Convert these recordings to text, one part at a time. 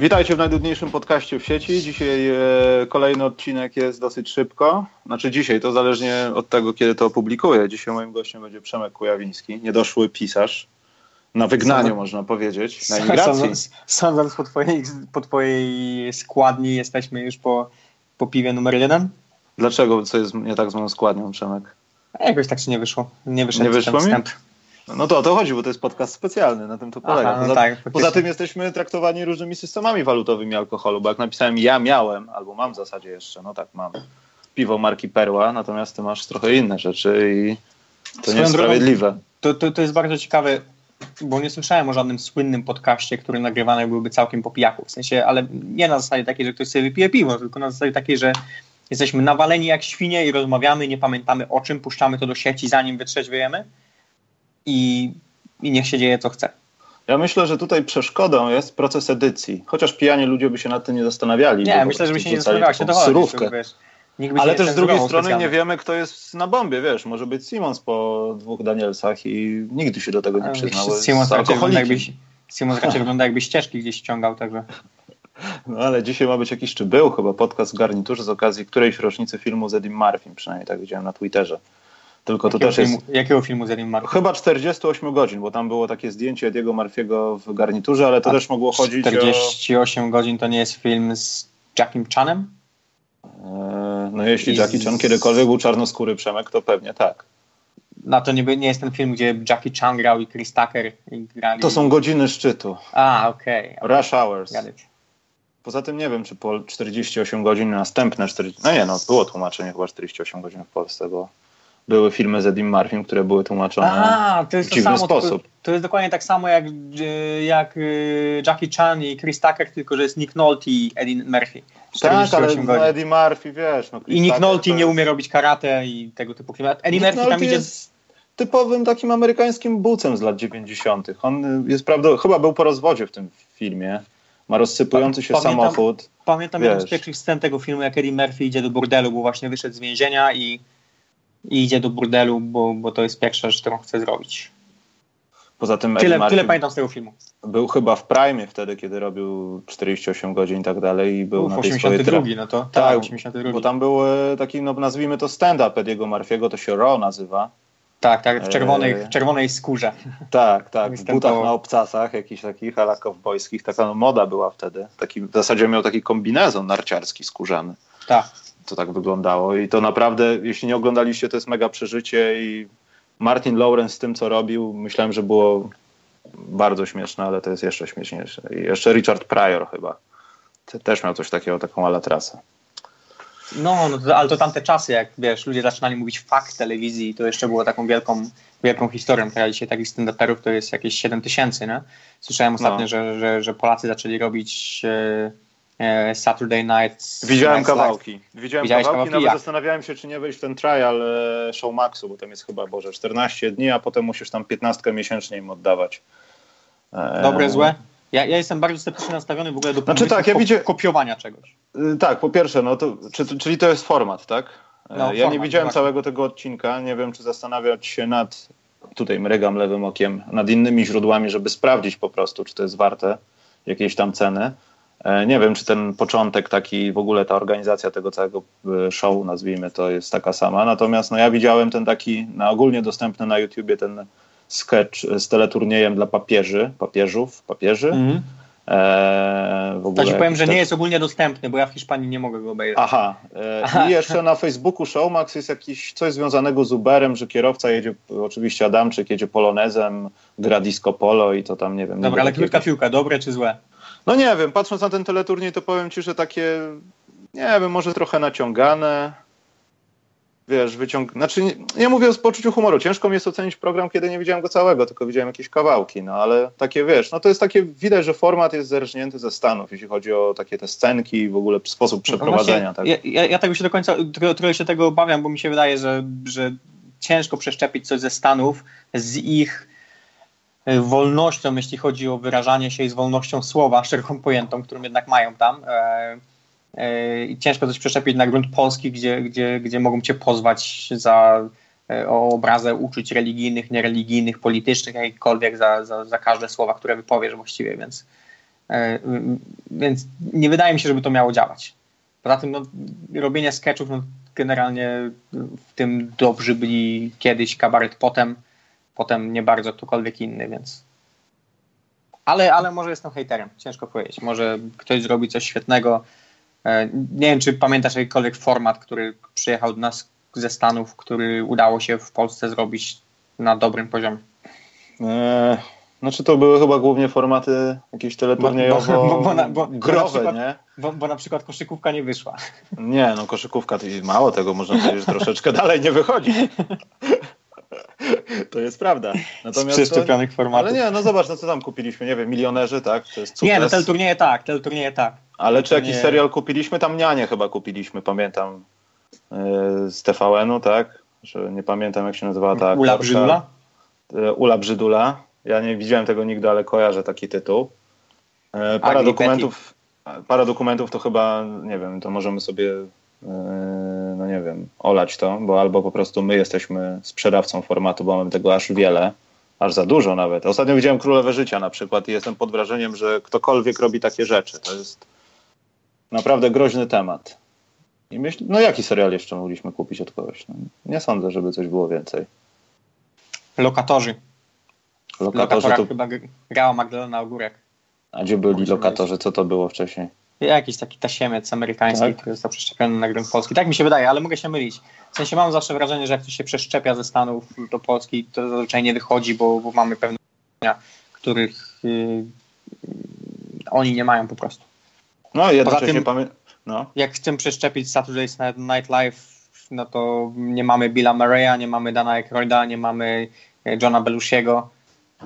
Witajcie w najdudniejszym podcaście w sieci. Dzisiaj e, kolejny odcinek jest dosyć szybko. Znaczy dzisiaj, to zależnie od tego, kiedy to opublikuję. Dzisiaj moim gościem będzie Przemek Kujawiński, niedoszły pisarz. Na wygnaniu, można powiedzieć. Na. Sądząc, sądząc po, twojej, po twojej składni, jesteśmy już po, po piwie numer jeden. Dlaczego? Co jest nie tak z moją składnią, Przemek? A jakoś tak się nie wyszło. Nie wyszedł Nie wyszło mi? wstęp. No to o to chodzi, bo to jest podcast specjalny, na tym to polega. Aha, no poza, tak, poza tym jesteśmy traktowani różnymi systemami walutowymi alkoholu, bo jak napisałem ja miałem, albo mam w zasadzie jeszcze, no tak mam, piwo marki Perła, natomiast ty masz trochę inne rzeczy i to Swoją nie jest sprawiedliwe. To, to, to jest bardzo ciekawe, bo nie słyszałem o żadnym słynnym podcaście, który nagrywany byłby całkiem po pijaku. W sensie, ale nie na zasadzie takiej, że ktoś sobie wypije piwo, tylko na zasadzie takiej, że jesteśmy nawaleni jak świnie i rozmawiamy, nie pamiętamy o czym, puszczamy to do sieci, zanim wytrzeźwiejemy i, i niech się dzieje co chce. Ja myślę, że tutaj przeszkodą jest proces edycji, chociaż pijani ludzie by się nad tym nie zastanawiali. Nie, myślę, że by się nie zastanawiał się taką to chodzi. surówkę. to, wiesz, nikt by się Ale też z drugiej strony specjalnie. nie wiemy, kto jest na bombie, wiesz, może być Simons po dwóch Danielsach i nigdy się do tego nie przyznał. Simons raczej wygląda jakbyś Simons raczej wygląda jakby ścieżki gdzieś ściągał, także No ale dzisiaj ma być jakiś, czy był chyba podcast w garniturze z okazji którejś rocznicy filmu z Eddie Murphy, przynajmniej tak widziałem na Twitterze. Tylko to jakiego też jest filmu, jakiego filmu z Eddie Murphy? chyba 48 godzin, bo tam było takie zdjęcie Ediego Murphy'ego w garniturze, ale to A też mogło chodzić 48 godzin to nie jest film z Jackiem Chanem? o... E, no jeśli Jackie Chan kiedykolwiek był czarnoskóry Przemek, to pewnie tak. No to nie, nie jest ten film, gdzie Jackie Chan grał i Chris Tucker grali. To są godziny szczytu. A, okej. Rush hours. Got it. Poza tym nie wiem, czy po 48 godzin następne 40... No nie, no było tłumaczenie chyba 48 godzin w Polsce, bo były filmy z Eddie Murphym, które były tłumaczone A, to jest w to dziwny samo. To, sposób. to jest dokładnie tak samo jak, y, jak y, Jackie Chan i Chris Tucker, tylko że jest Nick Nolte i Eddie Murphy. Tak, 48 ale godzin. no Eddie Murphy, wiesz... No, Chris I Nick Tucker Nolte to nie jest- umie robić karate i tego typu klimat. Eddie Nick Murphy tam idzie... jest typowym takim amerykańskim bucem z lat 90. On jest prawda, chyba był po rozwodzie w tym filmie. Ma rozsypujący się Pamiętam- samochód. Pamiętam jedną z Wiesz. pierwszych scen tego filmu, jak Eddie Murphy idzie do burdelu, bo właśnie wyszedł z więzienia i, i idzie do burdelu, bo, bo to jest pierwsza rzecz, którą chce zrobić. Poza tym Eddie Tyle, Murphy tyle pamiętam z tego filmu. był chyba w Prime wtedy, kiedy robił 48 godzin i tak dalej i był Uf, na tej swojej 82, no to Tak, tak, 82. Bo tam był e, taki, no nazwijmy to stand-up Ediego Murphy'ego, to się Raw nazywa. Tak, tak, w czerwonej, Eee. w czerwonej skórze. Tak, tak, w butach na obcasach, jakichś takich ala kowbojskich, taka no, moda była wtedy. Taki, w zasadzie miał taki kombinezon narciarski skórzany. Tak. To tak wyglądało i to naprawdę, jeśli nie oglądaliście, to jest mega przeżycie i Martin Lawrence z tym, co robił, myślałem, że było bardzo śmieszne, ale to jest jeszcze śmieszniejsze. I jeszcze Richard Pryor chyba. Te- Też miał coś takiego, taką ala trasę. No, no to, ale to tamte czasy, jak wiesz, ludzie zaczynali mówić fakt telewizji, to jeszcze było taką wielką, wielką historią. Teraz dzisiaj takich stand-uperów to jest jakieś 7 tysięcy, nie? Słyszałem ostatnio, No. że, że, że Polacy zaczęli robić e, Saturday Night. Widziałem Night Live. kawałki. Widziałem Widziałeś kawałki, kawałki? nawet Jak? zastanawiałem się, czy nie wejść w ten trial e, Showmaxu, bo tam jest chyba, Boże, 14 dni, a potem musisz tam 15 miesięcznie im oddawać. E, Dobre, złe? Ja, ja jestem bardzo sceptycznie nastawiony w ogóle do Znaczy tak, ja widzia- kopiowania czegoś. Y, Tak, po pierwsze, no to, czy, czyli to jest format, tak? E, No, ja nie format, widziałem właśnie. całego tego odcinka, nie wiem, czy zastanawiać się nad, tutaj mrygam lewym okiem, nad innymi źródłami, żeby sprawdzić po prostu, czy to jest warte jakiejś tam ceny. E, Nie wiem, czy ten początek taki, w ogóle ta organizacja tego całego e, show, nazwijmy to, jest taka sama. Natomiast no, ja widziałem ten taki, na ogólnie dostępny na YouTubie ten sketch z teleturniejem dla papieży, papieżów, papieży. Mhm. E, w To ogóle ci powiem, że tak- nie jest ogólnie dostępny, bo ja w Hiszpanii nie mogę go obejrzeć. Aha. E, Aha. I jeszcze na Facebooku Showmax jest jakiś coś związanego z Uberem, że kierowca jedzie, oczywiście Adamczyk jedzie polonezem, gra disco polo i to tam nie wiem. Dobra, ale niby krótka jakieś- piłka, dobre czy złe? No nie wiem, patrząc na ten teleturniej, to powiem ci, że takie, nie wiem, może trochę naciągane. Wiesz, wyciąg... Znaczy, nie, nie mówię o poczuciu humoru. Ciężko mi jest ocenić program, kiedy nie widziałem go całego, tylko widziałem jakieś kawałki, no ale takie, wiesz, no to jest takie, widać, że format jest zerżnięty ze Stanów, jeśli chodzi o takie te scenki i w ogóle sposób przeprowadzenia. No tak. właśnie, ja, ja, ja tego się do końca, trochę, trochę się tego obawiam, bo mi się wydaje, że, że ciężko przeszczepić coś ze Stanów z ich wolnością, jeśli chodzi o wyrażanie się i z wolnością słowa, szeroką pojętą, którą jednak mają tam. E, e, I ciężko coś przeszczepić na grunt polski, gdzie, gdzie, gdzie mogą cię pozwać za e, o obrazę uczuć religijnych, niereligijnych, politycznych, jakichkolwiek za, za, za każde słowa, które wypowiesz właściwie, więc E, więc nie wydaje mi się, żeby to miało działać. Poza tym no, robienie sketchów, no, generalnie w tym dobrzy byli kiedyś kabaret potem, potem nie bardzo ktokolwiek inny, więc ale, ale może jestem hejterem, ciężko powiedzieć. Może ktoś zrobi coś świetnego. E, nie wiem, czy pamiętasz jakikolwiek format, który przyjechał do nas ze Stanów, który udało się w Polsce zrobić na dobrym poziomie. Eee, znaczy to były chyba głównie formaty jakieś teleturniejowo-growe, nie? Bo, bo na przykład koszykówka nie wyszła. Nie, no koszykówka, to mało tego, można powiedzieć, że troszeczkę dalej nie wychodzi. To jest prawda. Natomiast Z przeszczepionych formatów. Ale nie, no zobacz, no co tam kupiliśmy, nie wiem, milionerzy, tak? To jest nie, no teleturnieje tak, teleturnieje tak. Ale czy jakiś serial kupiliśmy? Tam Nianie chyba kupiliśmy, pamiętam, yy, z TVN-u, tak? Że nie pamiętam, jak się nazywała ta Ula Brzydula? Yy, Ula Brzydula. Ja nie widziałem tego nigdy, ale kojarzę taki tytuł. Yy, para dokumentów, para dokumentów to chyba, nie wiem, to możemy sobie no nie wiem, olać to, bo albo po prostu my jesteśmy sprzedawcą formatu, bo mamy tego aż wiele, aż za dużo nawet. Ostatnio widziałem Królowe Życia na przykład i jestem pod wrażeniem, że ktokolwiek robi takie rzeczy. To jest naprawdę groźny temat. I myśl, no jaki serial jeszcze mogliśmy kupić od kogoś? No, nie sądzę, żeby coś było więcej. Lokatorzy. Lokatorzy to... chyba grała Magdalena Ogórek. A gdzie byli lokatorzy? Co to było wcześniej? Jakiś taki tasiemiec amerykański, tak? który został przeszczepiony na grunt polski. Tak mi się wydaje, ale mogę się mylić. W sensie mam zawsze wrażenie, że jak ktoś się przeszczepia ze Stanów do Polski, to zazwyczaj nie wychodzi, bo, bo mamy pewne których yy, oni nie mają po prostu. No jednocześnie pamiętam. No. Jak chcę przeszczepić Saturday Night Live, no to nie mamy Billa Murray'a, nie mamy Dana Aykroyda, nie mamy e, Johna Belushiego,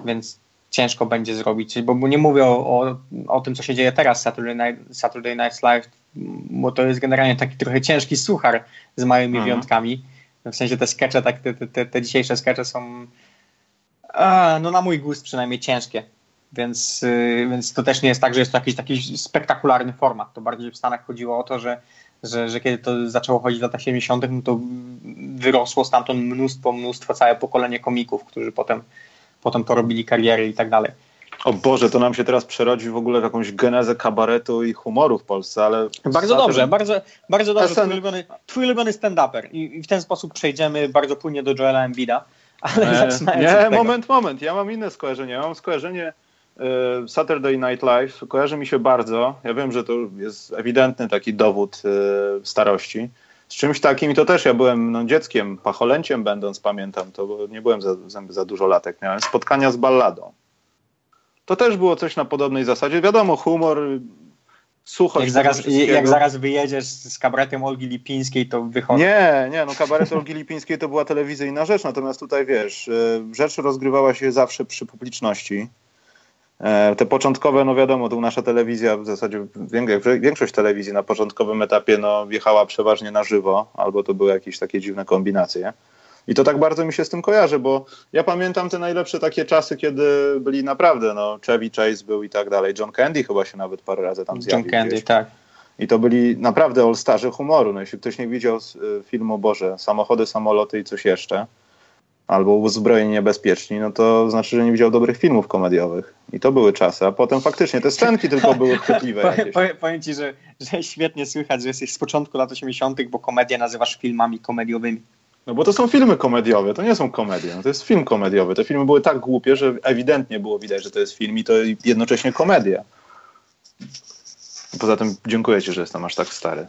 więc ciężko będzie zrobić, bo nie mówię o, o, o tym, co się dzieje teraz Saturday, Night, Saturday Night Live, bo to jest generalnie taki trochę ciężki suchar z małymi mhm. wyjątkami. W sensie te skecze, tak, te, te, te dzisiejsze skecze są a, no na mój gust przynajmniej ciężkie. Więc, yy, więc to też nie jest tak, że jest to jakiś taki spektakularny format. To bardziej w Stanach chodziło o to, że, że, że kiedy to zaczęło chodzić w latach 70., no to wyrosło stamtąd mnóstwo, mnóstwo, całe pokolenie komików, którzy potem potem porobili kariery i tak dalej. O Boże, to nam się teraz przerodzi w ogóle w jakąś genezę kabaretu i humoru w Polsce, ale... Bardzo dobrze, bardzo, bardzo dobrze. Twój ulubiony, twój ulubiony stand-uper. I, I, w ten sposób przejdziemy bardzo płynnie do Joela Embida. Ale nie, nie moment, moment. Ja mam inne skojarzenie. Ja mam skojarzenie y, Saturday Night Live. Kojarzy mi się bardzo. Ja wiem, że to jest ewidentny taki dowód y, starości z czymś takim i to też ja byłem no, dzieckiem, pacholęciem będąc, pamiętam, to nie byłem za, za, za dużo latek, miałem spotkania z balladą. To też było coś na podobnej zasadzie. Wiadomo, humor, suchość. Jak zaraz, jak zaraz wyjedziesz z kabaretem Olgi Lipińskiej, to wychodzi. Nie, nie, no kabaret Olgi Lipińskiej to była telewizyjna rzecz, natomiast tutaj wiesz, y, rzecz rozgrywała się zawsze przy publiczności. E, te początkowe, no wiadomo, tu nasza telewizja, w zasadzie większość telewizji na początkowym etapie no, wjechała przeważnie na żywo, albo to były jakieś takie dziwne kombinacje. I to tak bardzo mi się z tym kojarzy, bo ja pamiętam te najlepsze takie czasy, kiedy byli naprawdę, no, Chevy Chase był i tak dalej. John Candy chyba się nawet parę razy tam zjawił. John Candy, gdzieś. tak. I to byli naprawdę all-starzy humoru. No, jeśli ktoś nie widział y, filmu, Boże, samochody, samoloty i coś jeszcze, albo uzbrojeni niebezpieczni, no to znaczy, że nie widział dobrych filmów komediowych. I to były czasy, a potem faktycznie te scenki tylko były chwytliwe. powiem, powiem ci, że, że świetnie słychać, że jesteś z początku lat 80., bo komedię nazywasz filmami komediowymi. No bo to są filmy komediowe, to nie są komedie, no to jest film komediowy. Te filmy były tak głupie, że ewidentnie było widać, że to jest film i to jednocześnie komedia. Poza tym dziękuję ci, że jestem aż tak stary.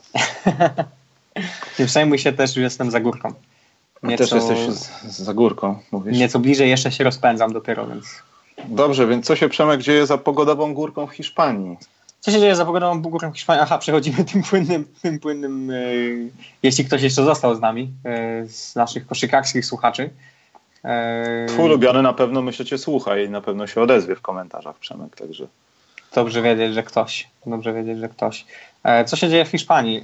nie przejmuj się też, że jestem za górką. Nieco, też jesteś za górką, mówisz? Nieco bliżej jeszcze się rozpędzam dopiero, więc... Dobrze, więc co się Przemek dzieje za pogodową górką w Hiszpanii? Co się dzieje za pogodową górką w Hiszpanii? Aha, przechodzimy tym płynnym, tym płynnym yy, jeśli ktoś jeszcze został z nami, yy, z naszych koszykarskich słuchaczy. Yy, Twój ulubiony na pewno myślę cię słucha i na pewno się odezwie w komentarzach, Przemek, także... Dobrze wiedzieć, że ktoś. Dobrze wiedzieć, że ktoś. E, co się dzieje w Hiszpanii? E,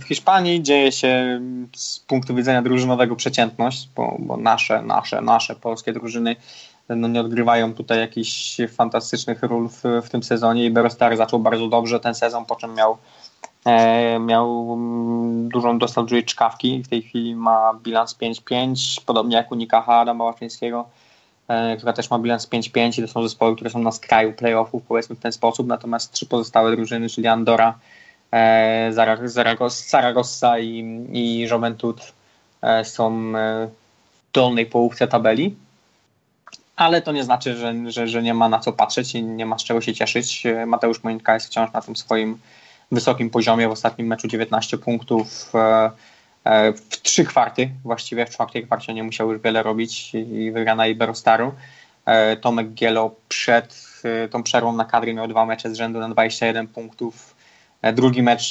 w Hiszpanii dzieje się z punktu widzenia drużynowego przeciętność, bo, bo nasze, nasze, nasze polskie drużyny no nie odgrywają tutaj jakichś fantastycznych ról w, w tym sezonie i Berostar zaczął bardzo dobrze ten sezon, po czym miał, e, miał mm, dużą dostał czkawki. W tej chwili ma bilans 5-5, podobnie jak u Nikaha Adama Łaczyńskiego. Która też ma bilans 5-5 i to są zespoły, które są na skraju playoffów, powiedzmy w ten sposób, natomiast trzy pozostałe drużyny, czyli Andora, Zaragoza i, i Juventud są w dolnej połówce tabeli ale to nie znaczy, że, że, że nie ma na co patrzeć i nie ma z czego się cieszyć. Mateusz Monika jest wciąż na tym swoim wysokim poziomie. W ostatnim meczu 19 punktów e, e, w trzy kwarty, właściwie w czwartej kwarcie nie musiał już wiele robić i wygrana Iberostaru. E, Tomek Gielo przed tą przerwą na kadry miał dwa mecze z rzędu na 21 punktów. Drugi mecz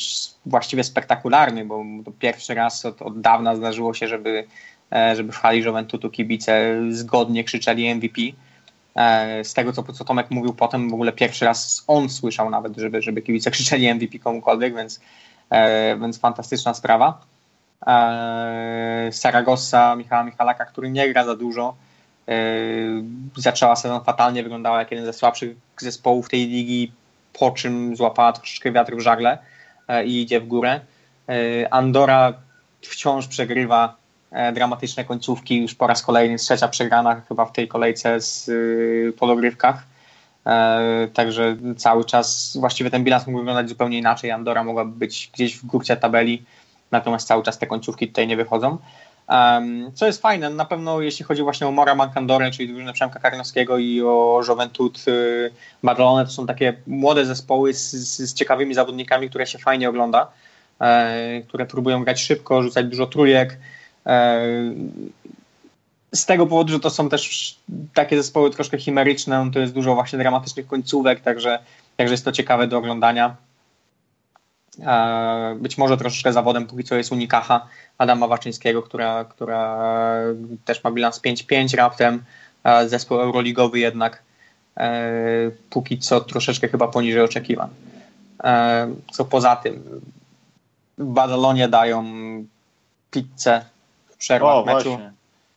właściwie spektakularny, bo to pierwszy raz od, od dawna zdarzyło się, żeby E, żeby w hali Juventutu kibice zgodnie krzyczeli MVP. E, z tego, co, co Tomek mówił potem, w ogóle pierwszy raz on słyszał nawet, żeby, żeby kibice krzyczeli MVP komukolwiek, więc, e, więc fantastyczna sprawa. Saragossa, Michała Michalaka, który nie gra za dużo, zaczęła sezon fatalnie, wyglądała jak jeden ze słabszych zespołów tej ligi, po czym złapała troszeczkę wiatr w żagle i idzie w górę. Andora wciąż przegrywa E, dramatyczne końcówki, już po raz kolejny trzecia przegrana chyba w tej kolejce z podogrywkach. E, także cały czas właściwie ten bilans mógł wyglądać zupełnie inaczej. Andora mogłaby być gdzieś w górce tabeli, natomiast cały czas te końcówki tutaj nie wychodzą. Co jest fajne, na pewno jeśli chodzi właśnie o Mora Mankandorę, czyli drużynę Przemka Karnowskiego i o Juventud y, Badalone, to są takie młode zespoły z, z ciekawymi zawodnikami, które się fajnie ogląda, e, które próbują grać szybko, rzucać dużo trójek, E, z tego powodu, że to są też takie zespoły troszkę chimeryczne, no to jest dużo właśnie dramatycznych końcówek, także, także jest to ciekawe do oglądania. E, być może troszeczkę zawodem póki co jest Unikacha Adama Waczyńskiego, która, która też ma bilans 5-5 raptem. E, zespół euroligowy jednak póki co troszeczkę chyba poniżej oczekiwań. Co poza tym, w Badalonie dają pizzę przerwach o, meczu. Właśnie,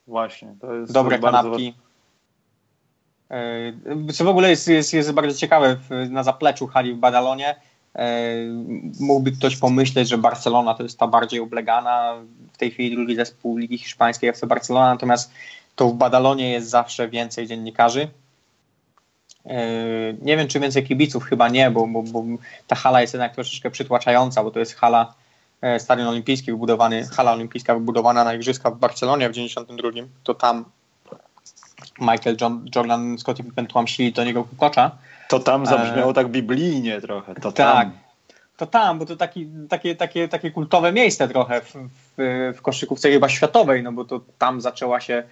właśnie. To jest Dobre kanapki. Bardzo... Co w ogóle jest, jest, jest bardzo ciekawe na zapleczu hali w Badalonie. E, mógłby ktoś pomyśleć, że Barcelona to jest ta bardziej oblegana, w tej chwili drugi zespół Ligi Hiszpańskiej FC Barcelona, natomiast to w Badalonie jest zawsze więcej dziennikarzy. E, nie wiem, czy więcej kibiców, chyba nie, bo, bo, bo ta hala jest jednak troszeczkę przytłaczająca, bo to jest hala E, stadion olimpijski wybudowany, hala olimpijska wybudowana na igrzyska w Barcelonie w 92, to tam Michael John, Jordan, Scottie Pippen tłamsili do niego kukocza. To tam zabrzmiało e... tak biblijnie trochę. To tak, tam. to tam, bo to taki, takie, takie, takie kultowe miejsce trochę w, w, w koszykówce chyba światowej, no bo to tam zaczęła się,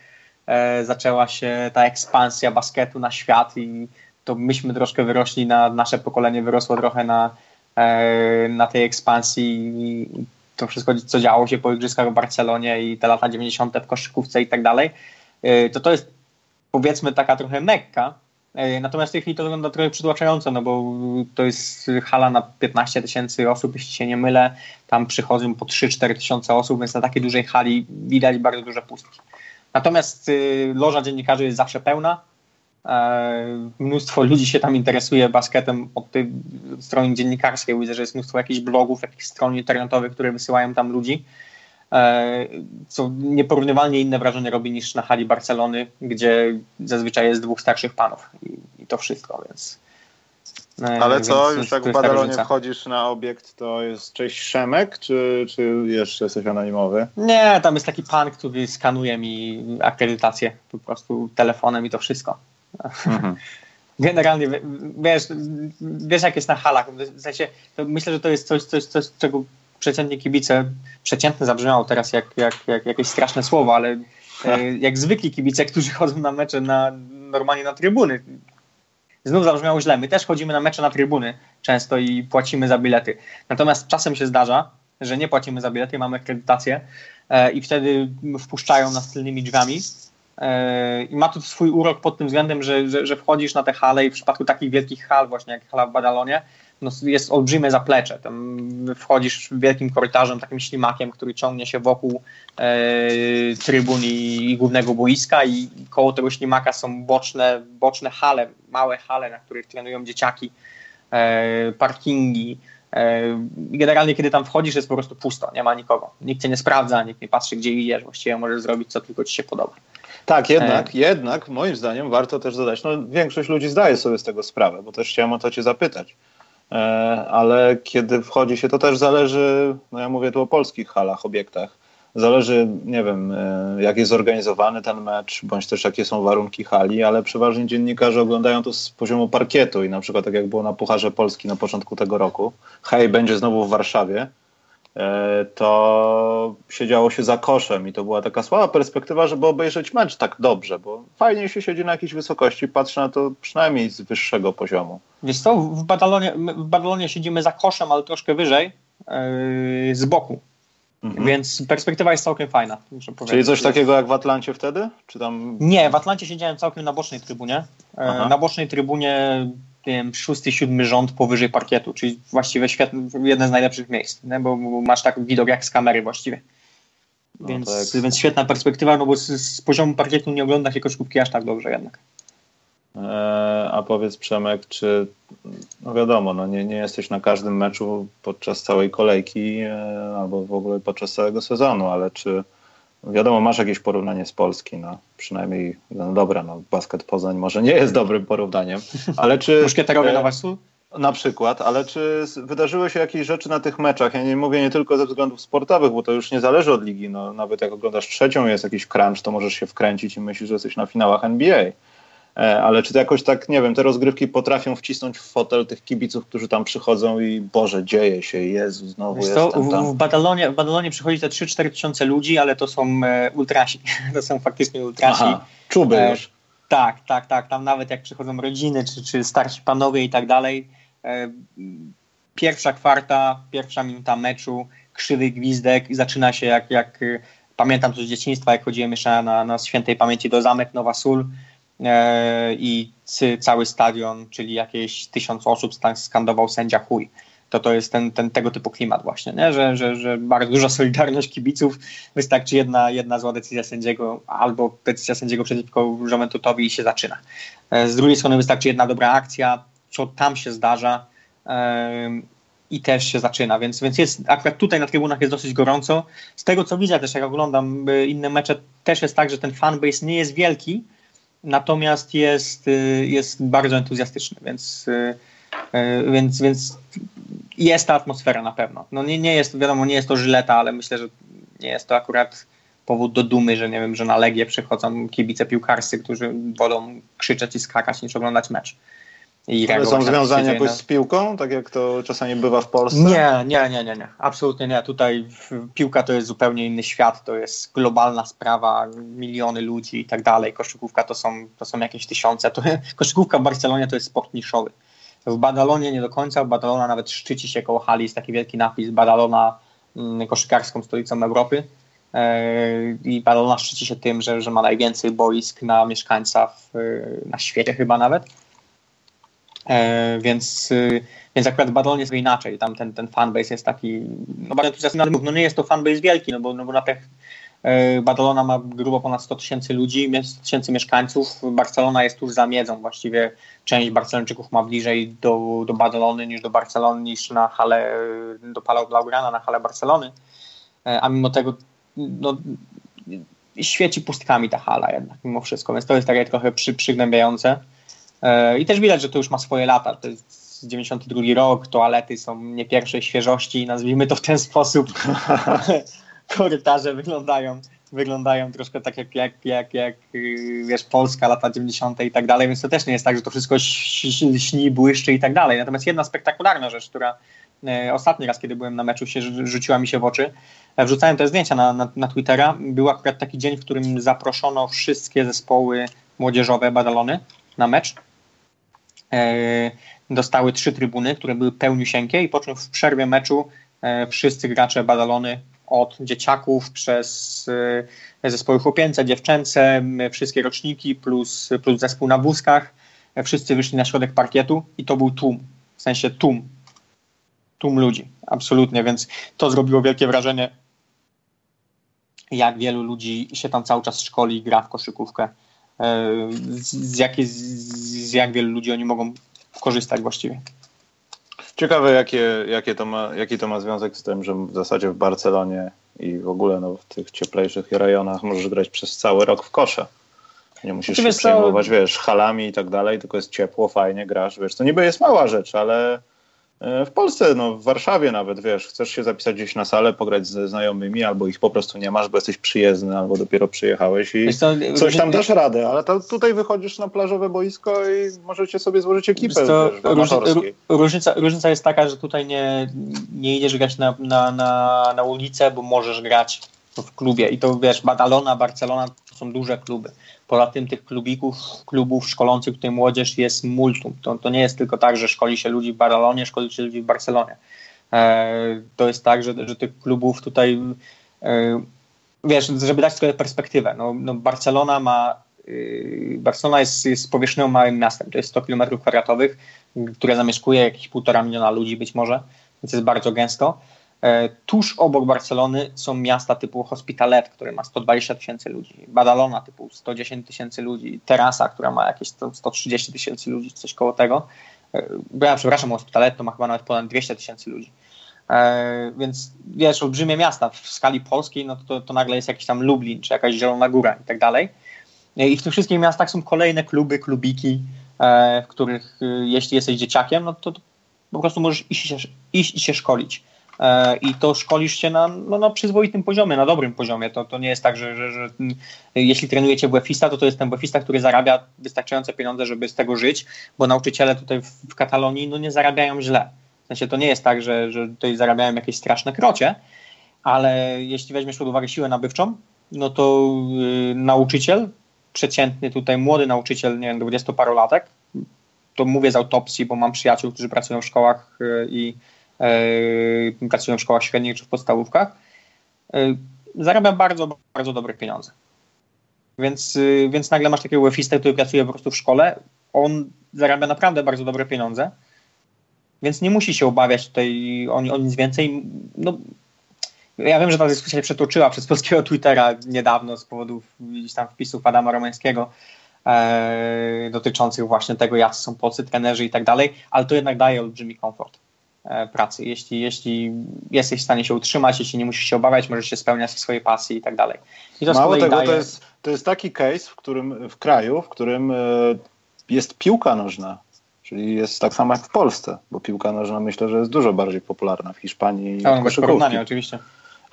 e, zaczęła się ta ekspansja basketu na świat i to myśmy troszkę wyrośli na, nasze pokolenie wyrosło trochę na, E, na tej ekspansji to wszystko, co działo się po igrzyskach w Barcelonie i te lata 90. w koszykówce i tak dalej, e, to to jest powiedzmy taka trochę mekka, Natomiast w tej chwili to wygląda trochę przytłaczająco, no bo to jest hala na 15 tysięcy osób, jeśli się nie mylę. Tam przychodzą po 3-4 tysiące osób, więc na takiej dużej hali widać bardzo duże pustki. Natomiast loża dziennikarzy jest zawsze pełna. E, mnóstwo ludzi się tam interesuje basketem od tej strony dziennikarskiej. Widzę, że jest mnóstwo jakichś blogów, jakichś stron internetowych, które wysyłają tam ludzi. E, co nieporównywalnie inne wrażenie robi niż na hali Barcelony, gdzie zazwyczaj jest dwóch starszych panów i, i to wszystko, więc. E, Ale co, już jak w Badalonie wchodzisz na obiekt, to jest cześć Szemek, czy, czy jeszcze jesteś anonimowy? Nie, tam jest taki pan, który skanuje mi akredytację po prostu telefonem i to wszystko. Mhm. Generalnie, wiesz, wiesz, jak jest na halach. W sensie, myślę, że to jest coś, coś, coś czego przeciętnie kibice, przeciętne zabrzmiało teraz jak, jak, jak jakieś straszne słowo, ale e, jak zwykli kibice, którzy chodzą na mecze na, normalnie na trybuny. Znów zabrzmiało źle. My też chodzimy na mecze na trybuny często i płacimy za bilety. Natomiast czasem się zdarza, że nie płacimy za bilety, mamy akredytację e, i wtedy wpuszczają nas tylnymi drzwiami E, I ma to swój urok pod tym względem, że, że, że, wchodzisz na te hale i w przypadku takich wielkich hal, właśnie jak hala w Badalonie, no jest olbrzymie zaplecze. Tam wchodzisz wielkim korytarzem, takim ślimakiem, który ciągnie się wokół e, trybun i, i, głównego boiska i koło tego ślimaka są boczne, boczne hale, małe hale, na których trenują dzieciaki, e, parkingi. E, generalnie, kiedy tam wchodzisz, jest po prostu pusto, nie ma nikogo. Nikt cię nie sprawdza, nikt nie patrzy, gdzie idziesz, właściwie możesz zrobić, co tylko ci się podoba. Tak, jednak, e... jednak moim zdaniem warto też zadać, no większość ludzi zdaje sobie z tego sprawę, bo też chciałem o to cię zapytać. E, ale kiedy wchodzi się, to też zależy, no ja mówię tu o polskich halach, obiektach, zależy, nie wiem, e, jak jest zorganizowany ten mecz, bądź też jakie są warunki hali, ale przeważnie dziennikarze oglądają to z poziomu parkietu i na przykład tak jak było na Pucharze Polski na początku tego roku, hej, będzie znowu w Warszawie, to siedziało się za koszem i to była taka słaba perspektywa, żeby obejrzeć mecz tak dobrze, bo fajnie się siedzi na jakiejś wysokości, patrzy na to przynajmniej z wyższego poziomu. Wiesz co, w Badalonie, w Badalonie siedzimy za koszem, ale troszkę wyżej, yy, z boku. Mhm. Więc perspektywa jest całkiem fajna. Czyli coś takiego jak w Atlancie wtedy? Czy tam... Nie, w Atlancie siedziałem całkiem na bocznej trybunie. E, Aha. Na bocznej trybunie nie wiem, szósty, siódmy rząd powyżej parkietu, czyli właściwie świetny, jeden z najlepszych miejsc, nie? Bo, bo masz tak widok jak z kamery właściwie. No więc, tak. więc świetna perspektywa, no bo z, z, poziomu parkietu nie ogląda się koszykówki aż tak dobrze jednak. E, a powiedz Przemek, czy no wiadomo, no nie, nie jesteś na każdym meczu podczas całej kolejki e, albo w ogóle podczas całego sezonu, ale czy Wiadomo, masz jakieś porównanie z Polski, no przynajmniej, no dobra, no basket Poznań może nie jest dobrym porównaniem, ale czy... Muszkieterowie na Wasu? Na przykład, ale czy wydarzyły się jakieś rzeczy na tych meczach? Ja nie mówię nie tylko ze względów sportowych, bo to już nie zależy od ligi. No, nawet jak oglądasz trzecią jest jakiś crunch, to możesz się wkręcić i myślisz, że jesteś na finałach NBA. E, ale czy to jakoś tak, nie wiem, te rozgrywki potrafią wcisnąć w fotel tych kibiców, którzy tam przychodzą i Boże, dzieje się, Jezu, znowu Wiesz jestem tam. W Badalonie, w Badalonie przychodzi te 3-4 tysiące ludzi, ale to są e, ultrasi, to są faktycznie ultrasi. Aha, czuby e, już. Tak, tak, tak, tam nawet jak przychodzą rodziny, czy, czy starsi panowie i tak dalej, e, pierwsza kwarta, pierwsza minuta meczu, krzywy gwizdek i zaczyna się jak, jak e, pamiętam to z dzieciństwa, jak chodziłem jeszcze na, na świętej pamięci do Zamek Nowa Sól, i cały stadion, czyli jakieś tysiąc osób skandował sędzia chuj. To to jest ten, ten tego typu klimat właśnie, nie? Że, że, że bardzo duża solidarność kibiców, wystarczy jedna, jedna zła decyzja sędziego albo decyzja sędziego przeciwko Juventusowi i się zaczyna. E, z drugiej strony wystarczy jedna dobra akcja, co tam się zdarza i też się zaczyna, więc, więc jest, akurat tutaj na trybunach jest dosyć gorąco. Z tego co widzę też, jak oglądam inne mecze, też jest tak, że ten fanbase nie jest wielki, natomiast jest, y, jest bardzo entuzjastyczny, więc, y, y, więc, więc jest ta atmosfera na pewno. No nie, nie jest, wiadomo, nie jest to żyleta, ale myślę, że nie jest to akurat powód do dumy, że nie wiem, że na Legię przychodzą kibice piłkarscy, którzy wolą krzyczeć i skakać niż oglądać mecz. I Ale są związania jakoś z piłką, tak jak to czasami bywa w Polsce? Nie, nie, nie, nie, nie. absolutnie nie. Tutaj piłka to jest zupełnie inny świat, to jest globalna sprawa, miliony ludzi i tak dalej. Koszykówka to są, to są jakieś tysiące. To, koszykówka w Barcelonie to jest sport niszowy. W Badalonie nie do końca, w Badalona nawet szczyci się koło hali, jest taki wielki napis Badalona mm, koszykarską stolicą Europy. E, I Badalona szczyci się tym, że, że ma najwięcej boisk na mieszkańca w, na świecie chyba nawet więc, y, więc akurat Badalon jest inaczej. Tam ten, ten fanbase jest taki, no bardzo entuzjastyczny, no nie jest to fanbase wielki, no bo, no bo na tych e, Badalona ma grubo ponad 100 tysięcy ludzi, 100 tysięcy mieszkańców. Barcelona jest tuż za miedzą. Właściwie część Barcelończyków ma bliżej do, do Badalony niż do Barcelony, niż na hale, do Palau Blaugrana, na hale Barcelony. E, a mimo tego no, świeci pustkami ta hala jednak mimo wszystko, więc to jest takie trochę przy, przygnębiające. E, I też widać, że to już ma swoje lata. To jest 92 rok, toalety są nie pierwszej świeżości, nazwijmy to w ten sposób. Korytarze wyglądają, wyglądają troszkę tak jak, jak, jak, jak y, wiesz, Polska, lata 90. i tak dalej, więc to też nie jest tak, że to wszystko śni, błyszczy i tak dalej. Natomiast jedna spektakularna rzecz, która e, ostatni raz, kiedy byłem na meczu, się rzuciła mi się w oczy, e, wrzucałem te zdjęcia na, na, na Twittera, był akurat taki dzień, w którym zaproszono wszystkie zespoły młodzieżowe Badalony na mecz dostały trzy trybuny, które były pełniusieńkie i po czym w przerwie meczu e, wszyscy gracze Badalony od dzieciaków przez e, zespoły chłopięce, dziewczęce, wszystkie roczniki plus, plus zespół na wózkach, wszyscy wyszli na środek parkietu i to był tłum, w sensie tłum, tłum ludzi, absolutnie, więc to zrobiło wielkie wrażenie, jak wielu ludzi się tam cały czas szkoli i gra w koszykówkę z, z, jakie, z jak wielu ludzi oni mogą korzystać właściwie. Ciekawe, jakie, jakie to ma, jaki to ma związek z tym, że w zasadzie w Barcelonie i w ogóle no, w tych cieplejszych rejonach możesz grać przez cały rok w kosze. Nie musisz się przejmować, wiesz, halami i tak dalej, tylko jest ciepło, fajnie, grasz, wiesz, to niby jest mała rzecz, ale E, w Polsce, no w Warszawie nawet, wiesz, chcesz się zapisać gdzieś na salę, pograć ze znajomymi, albo ich po prostu nie masz, bo jesteś przyjezdny, albo dopiero przyjechałeś i co, coś tam dasz radę, ale to tutaj wychodzisz na plażowe boisko i możecie sobie złożyć ekipę to, wiesz, różnica, różnica jest taka, że tutaj nie, nie idziesz grać na, na, na, na ulicę, bo możesz grać w klubie i to wiesz, Badalona, Barcelona to są duże kluby. Poza tym tych klubików, klubów szkolących tutaj młodzież jest multum. To, to nie jest tylko tak, że szkoli się ludzi w Badalonie, szkoli się ludzi w Barcelonie. E, to jest tak, że, że tych klubów tutaj, e, wiesz, żeby dać sobie perspektywę, no, no Barcelona ma y, Barcelona jest, jest powierzchnią małym miastem, to jest 100 km kwadratowych, które zamieszkuje jakieś półtora miliona ludzi być może, więc jest bardzo gęsto. E, tuż obok Barcelony są miasta typu Hospitalet, które ma 120 tysięcy ludzi, Badalona typu 110 tysięcy ludzi, Terasa, która ma jakieś 130 tysięcy ludzi, coś koło tego. E, ja przepraszam, Hospitalet to ma chyba nawet ponad 200 tysięcy ludzi. E, więc wiesz, olbrzymie miasta w skali polskiej, no to, to nagle jest jakiś tam Lublin, czy jakaś Zielona Góra i tak dalej. I w tych wszystkich miastach są kolejne kluby, klubiki, w których jeśli jesteś dzieciakiem, no to, po prostu możesz iść się, iść się szkolić. E, i to szkolisz się na, no, na przyzwoitym poziomie, na dobrym poziomie. To, to nie jest tak, że, że, że jeśli trenujecie WF-ista, to to jest ten WF-ista, który zarabia wystarczające pieniądze, żeby z tego żyć, bo nauczyciele tutaj w, w Katalonii no, nie zarabiają źle. W sensie to nie jest tak, że, że tutaj zarabiają jakieś straszne krocie, ale jeśli weźmiesz pod uwagę siłę nabywczą, no to yy, nauczyciel, przeciętny tutaj młody nauczyciel, nie wiem, dwudziestoparolatek, to mówię z autopsji, bo mam przyjaciół, którzy pracują w szkołach yy, i pracują w szkołach średnich czy w podstawówkach, e, zarabia bardzo, bardzo dobre pieniądze. Więc, e, więc nagle masz takiego UEFistę, który pracuje po prostu w szkole, on zarabia naprawdę bardzo dobre pieniądze, więc nie musi się obawiać tutaj o, o nic więcej. No, ja wiem, że ta dyskusja się przetoczyła przez polskiego Twittera niedawno z powodów gdzieś tam wpisów Adama Romańskiego e, dotyczących właśnie tego, jak są polscy trenerzy i tak dalej, ale to jednak daje olbrzymi komfort. E, pracy. Jeśli, jeśli jesteś w stanie się utrzymać, jeśli nie musisz się obawiać, możesz się spełniać w swojej pasji i tak dalej. I to Mało tego, daje... to, jest, to jest taki case, w którym w kraju, w którym e, jest piłka nożna, czyli jest tak samo jak w Polsce, bo piłka nożna myślę, że jest dużo bardziej popularna w Hiszpanii i no, bez porównania oczywiście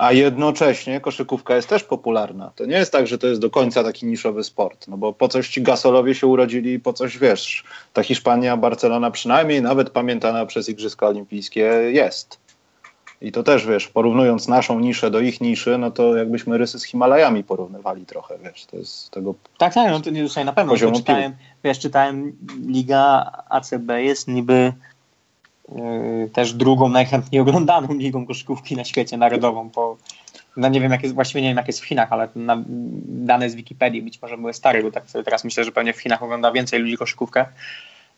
a jednocześnie koszykówka jest też popularna. To nie jest tak, że to jest do końca taki niszowy sport, no bo po coś ci Gasolowie się urodzili, po coś wiesz, ta Hiszpania, Barcelona przynajmniej nawet pamiętana przez Igrzyska Olimpijskie jest. I to też, wiesz, porównując naszą niszę do ich niszy, no to jakbyśmy rysy z Himalajami porównywali trochę, wiesz, to jest tego Tak, tak, no to tutaj na pewno, czytałem, wiesz, czytałem Liga ACB jest niby też drugą najchętniej oglądaną ligą koszykówki na świecie narodową. Po, no nie wiem, jak jest, właściwie nie wiem, jak jest w Chinach, ale na, dane z Wikipedii być może były stare, bo tak sobie teraz myślę, że pewnie w Chinach ogląda więcej ludzi koszykówkę.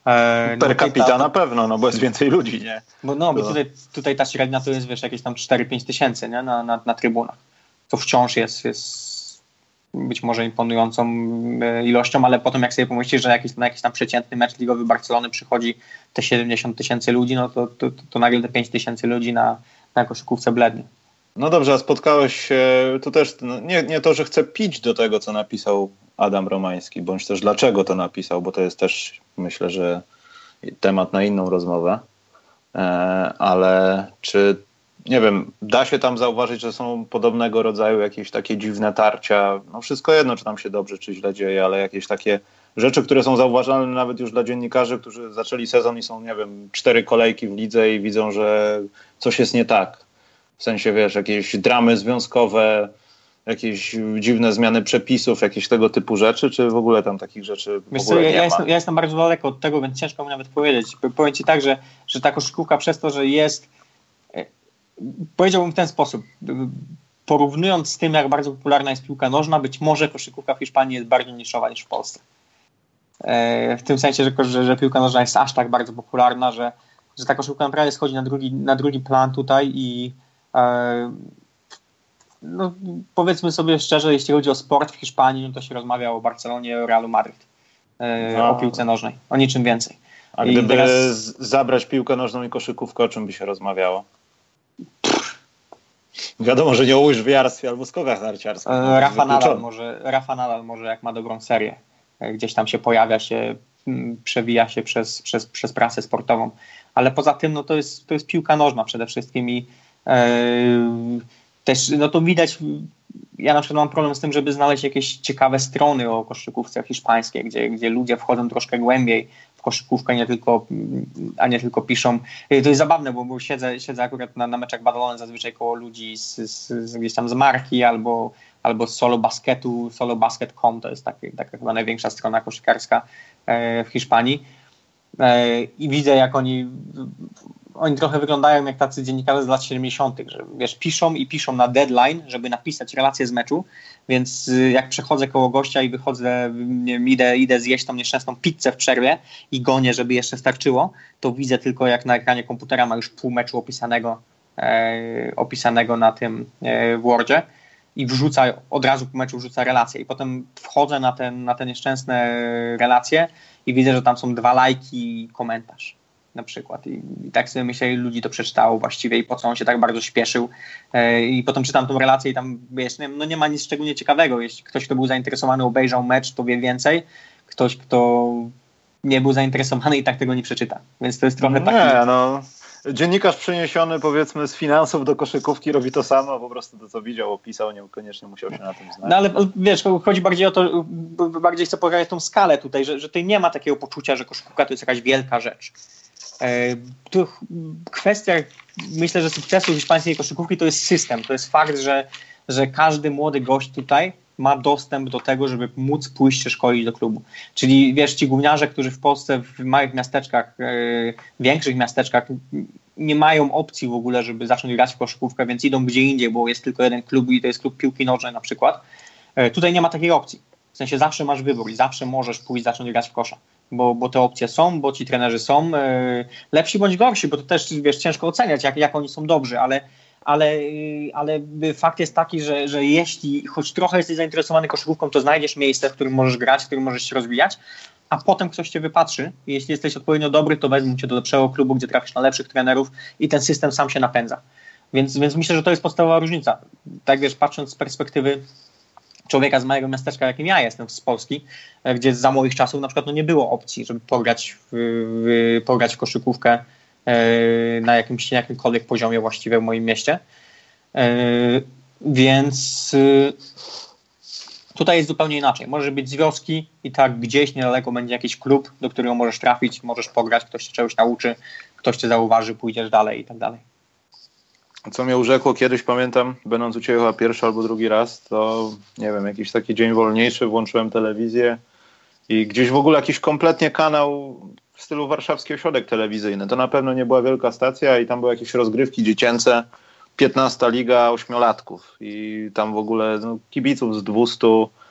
E, per no, capita ta, na pewno, no bo jest więcej ludzi, nie? Bo, no, bo tutaj, tutaj ta średnia to jest, wiesz, jakieś tam 4-5 tysięcy, nie? Na, na, na trybunach. To wciąż jest, jest być może imponującą e, ilością, ale potem jak sobie pomyślisz, że jakiś, na jakiś tam przeciętny mecz ligowy Barcelony przychodzi te 70 tysięcy ludzi, no to, to, to, nagle te 5 tysięcy ludzi na, na koszykówce blednie. No dobrze, a spotkałeś się, to też no, nie, nie to, że chcę pić do tego, co napisał Adam Romański, bądź też dlaczego to napisał, bo to jest też myślę, że temat na inną rozmowę, e, ale czy nie wiem, da się tam zauważyć, że są podobnego rodzaju jakieś takie dziwne tarcia. No wszystko jedno, czy tam się dobrze, czy źle dzieje, ale jakieś takie rzeczy, które są zauważalne nawet już dla dziennikarzy, którzy zaczęli sezon i są, nie wiem, cztery kolejki w lidze i widzą, że coś jest nie tak. W sensie, wiesz, jakieś dramy związkowe, jakieś dziwne zmiany przepisów, jakieś tego typu rzeczy, czy w ogóle tam takich rzeczy Wiesz co, ja, ja, jestem, ja, jestem, bardzo daleko od tego, więc ciężko mi nawet powiedzieć. Powiem Ci tak, że, że ta koszykówka przez to, że jest powiedziałbym w ten sposób. Porównując z tym, jak bardzo popularna jest piłka nożna, być może koszykówka w Hiszpanii jest bardziej niszowa niż w Polsce. E, w tym sensie, że, że, piłka nożna jest aż tak bardzo popularna, że, że ta koszykówka naprawdę schodzi na drugi, na drugi plan tutaj i e, no, powiedzmy sobie szczerze, jeśli chodzi o sport w Hiszpanii, no to się rozmawia o Barcelonie, o Realu Madryt, e, no. o piłce nożnej, o niczym więcej. A gdyby teraz... zabrać piłkę nożną i koszykówkę, o czym by się rozmawiało? Wiadomo, że nie o łyżwiarstwie albo skokach narciarskich. E, Rafa Nadal, może, Rafa Nadal może jak ma dobrą serię. gdzieś tam się pojawia się, przewija się przez, przez, przez prasę sportową. Ale poza tym no to, jest, to jest piłka nożna przede wszystkim i też no to widać ja na przykład mam problem z tym, żeby znaleźć jakieś ciekawe strony o koszykówce hiszpańskiej, gdzie, gdzie ludzie wchodzą troszkę głębiej koszykówkę, nie tylko, a nie tylko piszą. To jest zabawne, bo, siedzę, siedzę akurat na, na meczach Badalone zazwyczaj koło ludzi z, z, z, gdzieś tam z marki albo, albo z solo basketu, solobasket.com to jest taki, taka chyba największa strona koszykarska e, w Hiszpanii. E, I widzę, jak oni oni trochę wyglądają jak tacy dziennikarze z lat 70., że wiesz, piszą i piszą na deadline, żeby napisać relację z meczu, więc y, jak przechodzę koło gościa i wychodzę, idę, idę zjeść tą nieszczęsną pizzę w przerwie i gonię, żeby jeszcze starczyło, to widzę tylko jak na ekranie komputera ma już pół meczu opisanego, e, opisanego na tym e, Wordzie i wrzuca, od razu po meczu wrzuca relację i potem wchodzę na, ten, na te nieszczęsne relacje i widzę, że tam są dwa lajki i komentarz na przykład. I, I, tak sobie myślę, ludzi to przeczytało właściwie i po co on się tak bardzo śpieszył. E, I potem czytam tą relację i tam, wiesz, no nie ma nic szczególnie ciekawego. Jeśli ktoś, kto był zainteresowany, obejrzał mecz, to wie więcej. Ktoś, kto nie był zainteresowany i tak tego nie przeczyta. Więc to jest trochę tak. Nie, no. Dziennikarz przeniesiony powiedzmy z finansów do koszykówki robi to samo, po prostu to co widział, opisał, niekoniecznie musiał się na tym znać. No ale wiesz, chodzi bardziej o to, bardziej chcę pokazać tą skalę tutaj, że, że tutaj nie ma takiego poczucia, że koszykówka to jest jakaś wielka rzecz. E, kwestia, myślę, że sukcesu hiszpańskiej koszykówki to jest system. To jest fakt, że, że każdy młody gość tutaj ma dostęp do tego, żeby móc pójść się szkolić do klubu. Czyli wiesz, ci gówniarze, którzy w Polsce w małych miasteczkach, yy, większych miasteczkach nie mają opcji w ogóle, żeby zacząć grać w koszykówkę, więc idą gdzie indziej, bo jest tylko jeden klub i to jest klub piłki nożnej na przykład. Yy, tutaj nie ma takiej opcji. W sensie zawsze masz wybór i zawsze możesz pójść zacząć grać w kosza bo, bo te opcje są, bo ci trenerzy są yy, lepsi bądź gorsi, bo to też wiesz, ciężko oceniać, jak, jak oni są dobrzy, ale, ale, yy, ale fakt jest taki, że, że jeśli choć trochę jesteś zainteresowany koszykówką, to znajdziesz miejsce, w którym możesz grać, w którym możesz się rozwijać, a potem ktoś cię wypatrzy. Jeśli jesteś odpowiednio dobry, to wezmą cię do lepszego klubu, gdzie trafisz na lepszych trenerów i ten system sam się napędza. Więc, więc myślę, że to jest podstawowa różnica. Tak wiesz, patrząc z perspektywy człowieka z małego miasteczka, jakim ja jestem z Polski, e, gdzie za moich czasów na przykład no nie było opcji, żeby pograć w, w, pograć w koszykówkę e, na jakimś jakimkolwiek poziomie właściwie w moim mieście. E, więc tutaj jest zupełnie inaczej. Może być z wioski i tak gdzieś niedaleko będzie jakiś klub, do którego możesz trafić, możesz pograć, ktoś cię czegoś nauczy, ktoś cię zauważy, pójdziesz dalej i tak dalej co mnie urzekło kiedyś, pamiętam, będąc u Ciebie chyba pierwszy albo drugi raz, to nie wiem, jakiś taki dzień wolniejszy, włączyłem telewizję i gdzieś w ogóle jakiś kompletnie kanał w stylu warszawski ośrodek telewizyjny. To na pewno nie była wielka stacja i tam były jakieś rozgrywki dziecięce, 15 liga ośmiolatków i tam w ogóle no, kibiców z 200 Y,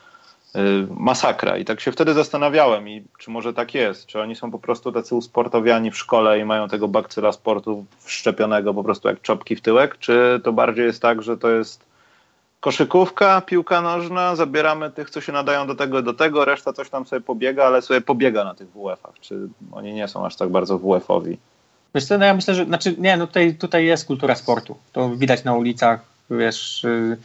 masakra. I tak się wtedy zastanawiałem, i czy może tak jest, czy oni są po prostu tacy usportowiani w szkole i mają tego bakcyla sportu wszczepionego po prostu jak czopki w tyłek, czy to bardziej jest tak, że to jest koszykówka, piłka nożna, zabieramy tych, co się nadają do tego do tego, reszta coś tam sobie pobiega, ale sobie pobiega na tych WF-ach. Czy oni nie są aż tak bardzo WF-owi? Wiesz co, no ja myślę, że znaczy nie, no tutaj, tutaj jest kultura sportu. To widać na ulicach, wiesz, yy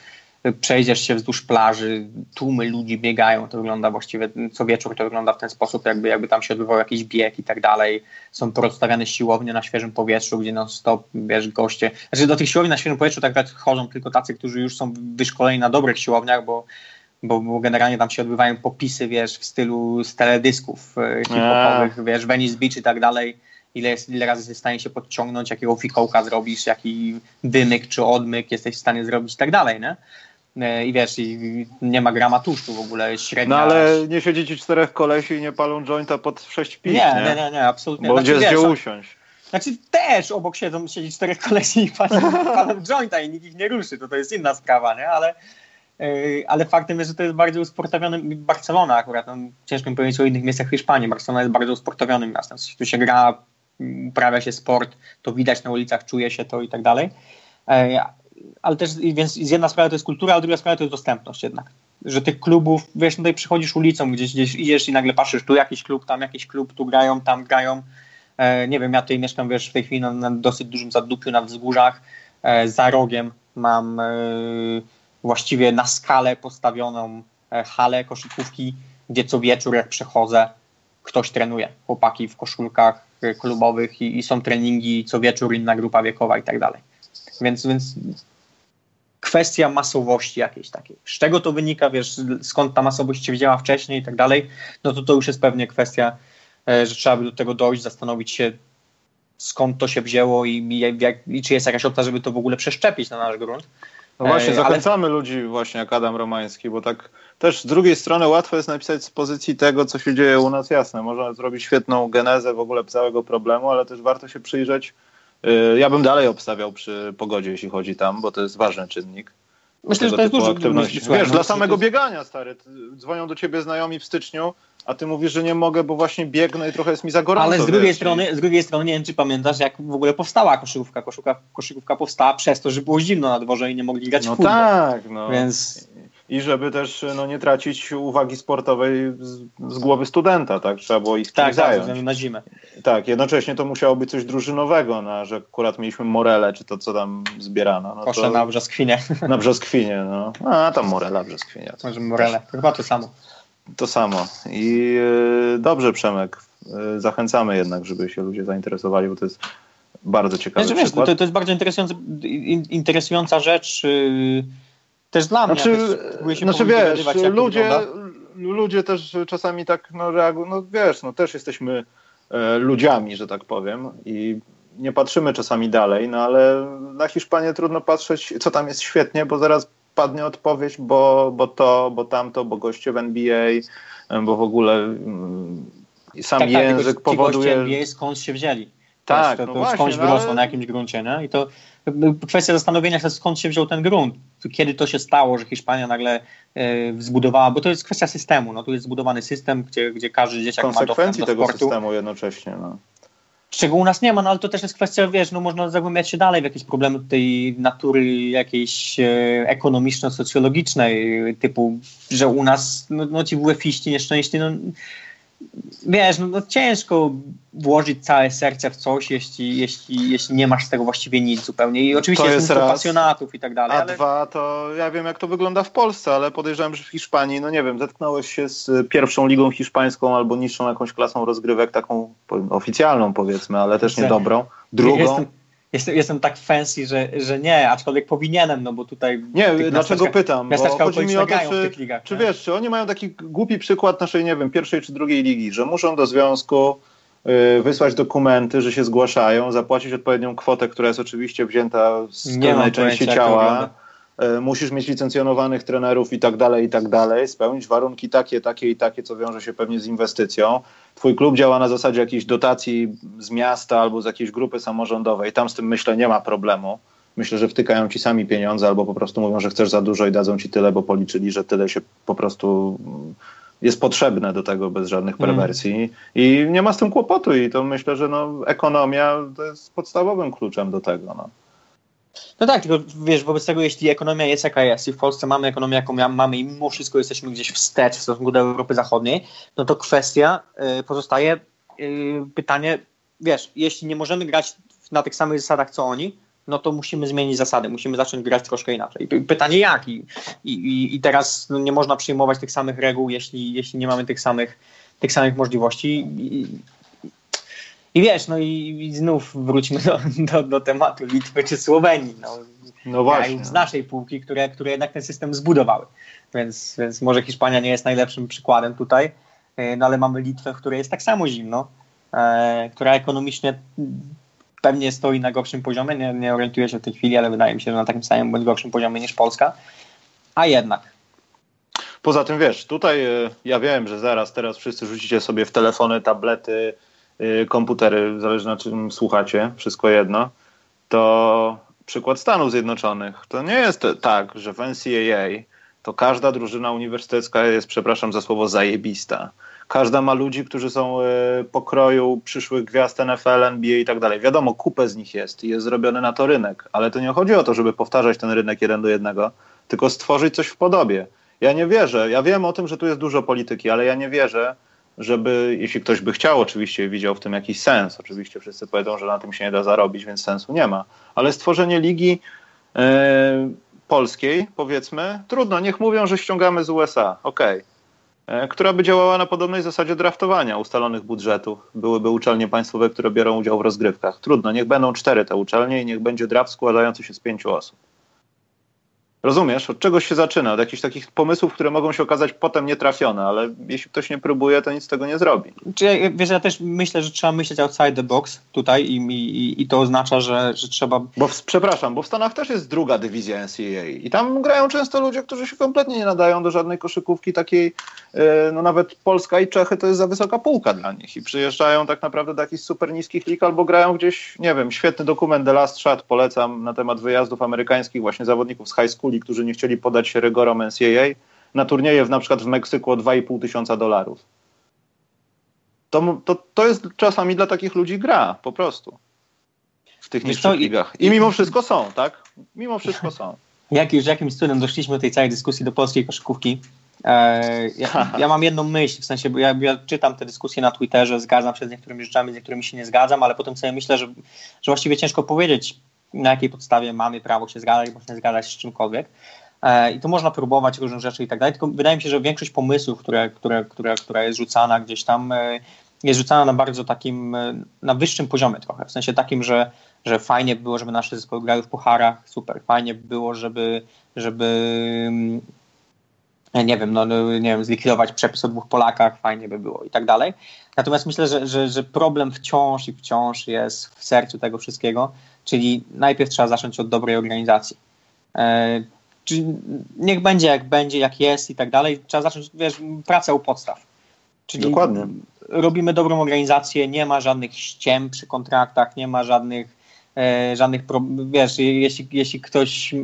przejdziesz się wzdłuż plaży, tłumy ludzi biegają, to wygląda właściwie, co wieczór to wygląda w ten sposób, jakby, jakby tam się odbywał jakiś bieg i tak dalej. Są porozstawiane siłownie na świeżym powietrzu, gdzie non stop, wiesz, goście. Znaczy do tych siłowni na świeżym powietrzu tak naprawdę chodzą tylko tacy, którzy już są wyszkoleni na dobrych siłowniach, bo bo, bo, generalnie tam się odbywają popisy, wiesz, w stylu z teledysków e, hip-hopowych, wiesz, Venice Beach i tak dalej. Ile, jest, ile razy jesteś w stanie się podciągnąć, jakiego fikołka zrobisz, jaki wymyk czy odmyk jesteś w stanie zrobić i tak dalej, nie? E, i wiesz, i nie ma grama tłuszczu w ogóle, średnia... No ale nie siedzieć czterech kolesi i nie palą jointa pod sześć piw, nie, nie? Nie, nie, absolutnie. Bo znaczy, gdzie gdzie usiąść. Znaczy też obok siedzą, siedzi czterech kolesi i palą, palą jointa i nikt ich nie ruszy, to to jest inna sprawa, nie? Ale, yy, ale faktem jest, że to jest bardzo usportowiony Barcelona akurat, no, ciężko mi powiedzieć o innych miejscach w Hiszpanii, Barcelona jest bardzo usportowionym miastem, tu się gra, uprawia się sport, to widać na ulicach, czuje się to i tak dalej. E, ale też, więc jedna sprawa to jest kultura, a druga sprawa to jest dostępność jednak. Że tych klubów, wiesz, tutaj przychodzisz ulicą, gdzieś, gdzieś idziesz i nagle patrzysz, tu jakiś klub, tam jakiś klub, tu grają, tam grają. E, nie wiem, ja tutaj mieszkam, wiesz, w tej chwili na, na dosyć dużym zadupiu na wzgórzach. E, za rogiem mam e, właściwie na skalę postawioną e, halę koszykówki gdzie co wieczór jak przechodzę, ktoś trenuje. Chłopaki w koszulkach klubowych i, i są treningi co wieczór, inna grupa wiekowa i tak dalej. Więc, więc kwestia masowości jakiejś takiej. Z czego to wynika, wiesz, skąd ta masowość się wzięła wcześniej i tak dalej, no to to już jest pewnie kwestia, e, że trzeba by do tego dojść, zastanowić się, skąd to się wzięło i, i, jak, i czy jest jakaś opcja, żeby to w ogóle przeszczepić na nasz grunt. No właśnie, zachęcamy ale... ludzi właśnie jak Adam Romański, bo tak też z drugiej strony łatwo jest napisać z pozycji tego, co się dzieje u nas, jasne. Można zrobić świetną genezę w ogóle całego problemu, ale też warto się przyjrzeć. Y, ja bym dalej obstawiał przy pogodzie, jeśli chodzi tam, bo to jest ważny czynnik. Myślę, że to jest dużo aktywności. Wiesz, dla samego biegania, stary. Dzwonią do ciebie znajomi w styczniu, a ty mówisz, że nie mogę, bo właśnie biegnę i trochę jest mi za gorąco. Ale z drugiej, strony, z drugiej strony, nie wiem, czy pamiętasz, jak w ogóle powstała koszykówka. Koszykówka, koszykówka powstała przez to, że było zimno na dworze i nie mogli grać no w futbol. tak, no. Więc i żeby też no, nie tracić uwagi sportowej z, z głowy studenta, tak? Trzeba było ich tak, zająć. Tak, na zimę. Tak, jednocześnie to musiało być coś drużynowego, no, że akurat mieliśmy Morele, czy to, co tam zbierano. No, Kosze na Brzoskwinie. Na Brzoskwinie, no. A tam Morela, Brzoskwinia. Może Morele, chyba to samo. To samo. I yy, dobrze, Przemek, yy, zachęcamy jednak, żeby się ludzie zainteresowali, bo to jest bardzo ciekawy znaczy, to, to, jest bardzo interesująca, interesująca rzecz. Yy, też dla znaczy, mnie. Też znaczy wiesz, ludzie, ludzie też czasami tak no, reagują, no wiesz, no też jesteśmy e, ludziami, że tak powiem i nie patrzymy czasami dalej, no ale na Hiszpanię trudno patrzeć, co tam jest świetnie, bo zaraz padnie odpowiedź, bo, bo to, bo tamto, bo goście w NBA, bo w ogóle mm, sam tak, tak język tak, powoduje... Ci NBA skąd się wzięli? Tak, to, no to właśnie, skądś no wyrosło ale... na jakimś gruncie, nie? I to kwestia zastanowienia się, skąd się wziął ten grunt, kiedy to się stało, że Hiszpania nagle e, zbudowała, bo to jest kwestia systemu, no tu jest zbudowany system, gdzie, gdzie każdy dzieciak ma dostęp do tego sportu. systemu jednocześnie, no. Czego u nas nie ma, no ale to też jest kwestia, wiesz, no można zagłębiać się dalej w jakieś problemy tej natury jakiejś e, ekonomiczno-socjologicznej, typu, że u nas, no, no ci WF-iści nieszczęśliwi, no wiesz, no, no, ciężko włożyć całe serce w coś, jeśli, jeśli, jeśli nie masz z tego właściwie nic zupełnie. I oczywiście to jest, jest pasjonatów i tak dalej. A ale... dwa, to ja wiem, jak to wygląda w Polsce, ale podejrzewam, że w Hiszpanii, no nie wiem, zetknąłeś się z pierwszą ligą hiszpańską albo niższą jakąś klasą rozgrywek, taką oficjalną powiedzmy, ale też niedobrą. Drugą. Jestem, jestem, jestem tak fancy, że, że nie, aczkolwiek powinienem, no bo tutaj... Nie, dlaczego pytam? Bo chodzi mi o to, czy, ligach, czy wiesz, czy oni mają taki głupi przykład naszej, nie wiem, pierwszej czy drugiej ligi, że muszą do związku y, wysłać dokumenty, że się zgłaszają, zapłacić odpowiednią kwotę, która jest oczywiście wzięta z tylnej części ciała E, musisz mieć licencjonowanych trenerów i tak dalej, i tak dalej, spełnić warunki takie, takie i takie, co wiąże się pewnie z inwestycją. Twój klub działa na zasadzie jakiejś dotacji z miasta albo z jakiejś grupy samorządowej. Tam z tym myślę nie ma problemu. Myślę, że wtykają ci sami pieniądze albo po prostu mówią, że chcesz za dużo i dadzą ci tyle, bo policzyli, że tyle się po prostu mm, jest potrzebne do tego bez żadnych mm. perwersji mm. i nie ma z tym kłopotu i to myślę, że no, ekonomia to jest podstawowym kluczem do tego. No. No tak, tylko wiesz, wobec tego, jeśli ekonomia jest jaka jest i w Polsce mamy ekonomię, jaką mamy i mimo wszystko jesteśmy gdzieś wstecz w stosunku do Europy Zachodniej, no to kwestia y, pozostaje y, pytanie, wiesz, jeśli nie możemy grać na tych samych zasadach co oni, no to musimy zmienić zasady, musimy zacząć grać troszkę inaczej. Pytanie jak? I, i, i teraz no, nie można przyjmować tych samych reguł, jeśli, jeśli nie mamy tych samych, tych samych możliwości. I, i wiesz, no i, i znów wróćmy do, do, do, tematu Litwy czy Słowenii. No, no właśnie. Z naszej półki, które, które jednak ten system zbudowały. Więc, więc może Hiszpania nie jest najlepszym przykładem tutaj, e, no ale mamy Litwę, w której jest tak samo zimno, e, która ekonomicznie pewnie stoi na gorszym poziomie, nie, nie orientuję się w tej chwili, ale wydaje mi się, że na takim samym bądź gorszym poziomie niż Polska, a jednak. Poza tym wiesz, tutaj e, ja wiem, że zaraz teraz wszyscy rzucicie sobie w telefony, tablety, komputery, zależy na czym słuchacie, wszystko jedno, to przykład Stanów Zjednoczonych. To nie jest tak, że w NCAA to każda drużyna uniwersytecka jest, przepraszam za słowo, zajebista. Każda ma ludzi, którzy są y, pokroju przyszłych gwiazd NFL, NBA i tak dalej. Wiadomo, kupę z nich jest i jest zrobiony na to rynek, ale to nie chodzi o to, żeby powtarzać ten rynek jeden do jednego, tylko stworzyć coś w podobie. Ja nie wierzę, ja wiem o tym, że tu jest dużo polityki, ale ja nie wierzę, żeby, jeśli ktoś by chciał, oczywiście widział w tym jakiś sens. Oczywiście wszyscy powiedzą, że na tym się nie da zarobić, więc sensu nie ma. Ale stworzenie ligi e, polskiej, powiedzmy, trudno, niech mówią, że ściągamy z USA. Okej. Okay. e, która by działała na podobnej zasadzie draftowania ustalonych budżetów. Byłyby uczelnie państwowe, które biorą udział w rozgrywkach. Trudno, niech będą cztery te uczelnie i niech będzie draft składający się z pięciu osób. Rozumiesz, od czegoś się zaczyna, od jakichś takich pomysłów, które mogą się okazać potem nietrafione, ale jeśli ktoś nie próbuje, to nic z tego nie zrobi. Czy, wiesz, ja też myślę, że trzeba myśleć outside the box tutaj i, i, i to oznacza, że, że trzeba... Bo w, przepraszam, bo w Stanach też jest druga dywizja NCAA i tam grają często ludzie, którzy się kompletnie nie nadają do żadnej koszykówki takiej, e, no nawet Polska i Czechy to jest za wysoka półka dla nich i przyjeżdżają tak naprawdę do jakichś super niskich lig albo grają gdzieś, nie wiem, świetny dokument The Last Shot polecam na temat wyjazdów amerykańskich właśnie zawodników z high school którzy nie chcieli podać się rygorom NCAA na turnieje w, na przykład w Meksyku o 2,5 tysiąca dolarów. To, to, to jest czasami dla takich ludzi gra, po prostu. W tych niższych ligach. I mimo wszystko są, tak? Mimo wszystko są. Jak już jakimś cudem doszliśmy do tej całej dyskusji do polskiej koszykówki, e, ja, ja, mam jedną myśl, w sensie, bo ja, ja, czytam te dyskusje na Twitterze, zgadzam się z niektórymi rzeczami, z niektórymi się nie zgadzam, ale potem sobie myślę, że, że właściwie ciężko powiedzieć, na jakiej podstawie mamy prawo się zgadzać, bądź nie zgadzać z czymkolwiek. E, I tu można próbować różne rzeczy i tak dalej, tylko wydaje mi się, że większość pomysłów, które, które, które, która jest rzucana gdzieś tam, e, jest rzucana na bardzo takim, e, na wyższym poziomie trochę, w sensie takim, że, że fajnie by było, żeby nasze zespoły grały w pucharach, super, fajnie by było, żeby, żeby mm, nie wiem, no, no, nie wiem, zlikwidować przepis o dwóch Polakach, fajnie by było i tak dalej. Natomiast myślę, że, że, że problem wciąż i wciąż jest w sercu tego wszystkiego, czyli najpierw trzeba zacząć od dobrej organizacji. E, czyli niech będzie jak będzie, jak jest i tak dalej, trzeba zacząć, wiesz, pracę u podstaw. Czyli Dokładnie. robimy dobrą organizację, nie ma żadnych ściem przy kontraktach, nie ma żadnych E, żadnych, wiesz, jeśli, jeśli ktoś,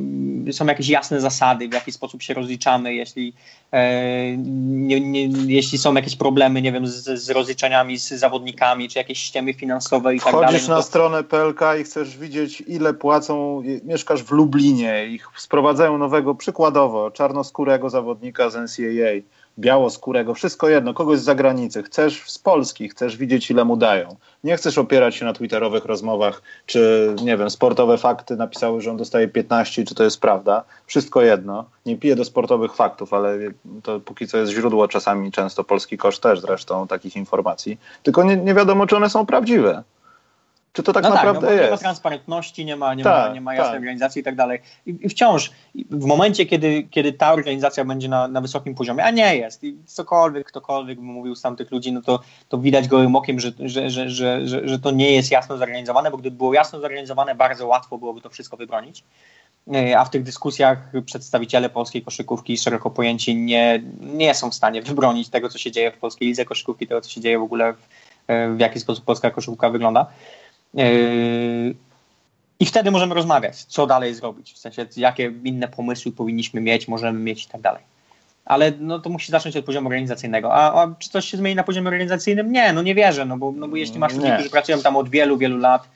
są jakieś jasne zasady, w jaki sposób się rozliczamy, jeśli, e, nie, nie, jeśli są jakieś problemy, nie wiem, z, z rozliczeniami z zawodnikami, czy jakieś ściemy finansowe i tak dalej. Wchodzisz no na stronę PLK i chcesz widzieć, ile płacą, mieszkasz w Lublinie, ich sprowadzają nowego, przykładowo, czarnoskórego zawodnika z NCAA białoskórego, wszystko jedno, kogoś z zagranicy, chcesz z Polski, chcesz widzieć ile mu dają. Nie chcesz opierać się na twitterowych rozmowach, czy nie wiem, sportowe fakty napisały, że on dostaje 15, czy to jest prawda. Wszystko jedno. Nie piję do sportowych faktów, ale to póki co jest źródło czasami, często polski kosz też zresztą takich informacji. Tylko nie, nie wiadomo, czy one są prawdziwe. Czy to tak no naprawdę tak, no jest? Nie ma transparentności, nie ma, nie tak, ma, nie ma jasnej tak. organizacji i tak dalej. I, wciąż w momencie, kiedy, kiedy ta organizacja będzie na, na wysokim poziomie, a nie jest, i cokolwiek, ktokolwiek by mówił z tamtych ludzi, no to, to widać gołym okiem, że, że, że, że, że, że to nie jest jasno zorganizowane, bo gdyby było jasno zorganizowane, bardzo łatwo byłoby to wszystko wybronić. E, a w tych dyskusjach przedstawiciele polskiej koszykówki szeroko pojęci nie, nie są w stanie wybronić tego, co się dzieje w polskiej lidze koszykówki, tego, co się dzieje w ogóle w, w jaki sposób polska koszykówka wygląda. Yy, I wtedy możemy rozmawiać, co dalej zrobić, w sensie jakie inne pomysły powinniśmy mieć, możemy mieć i tak dalej. Ale no, to musi zacząć od poziomu organizacyjnego. A, a, czy coś się zmieni na poziomie organizacyjnym? Nie, no nie wierzę, no bo, no bo jeśli masz ludzi, którzy pracują tam od wielu, wielu lat,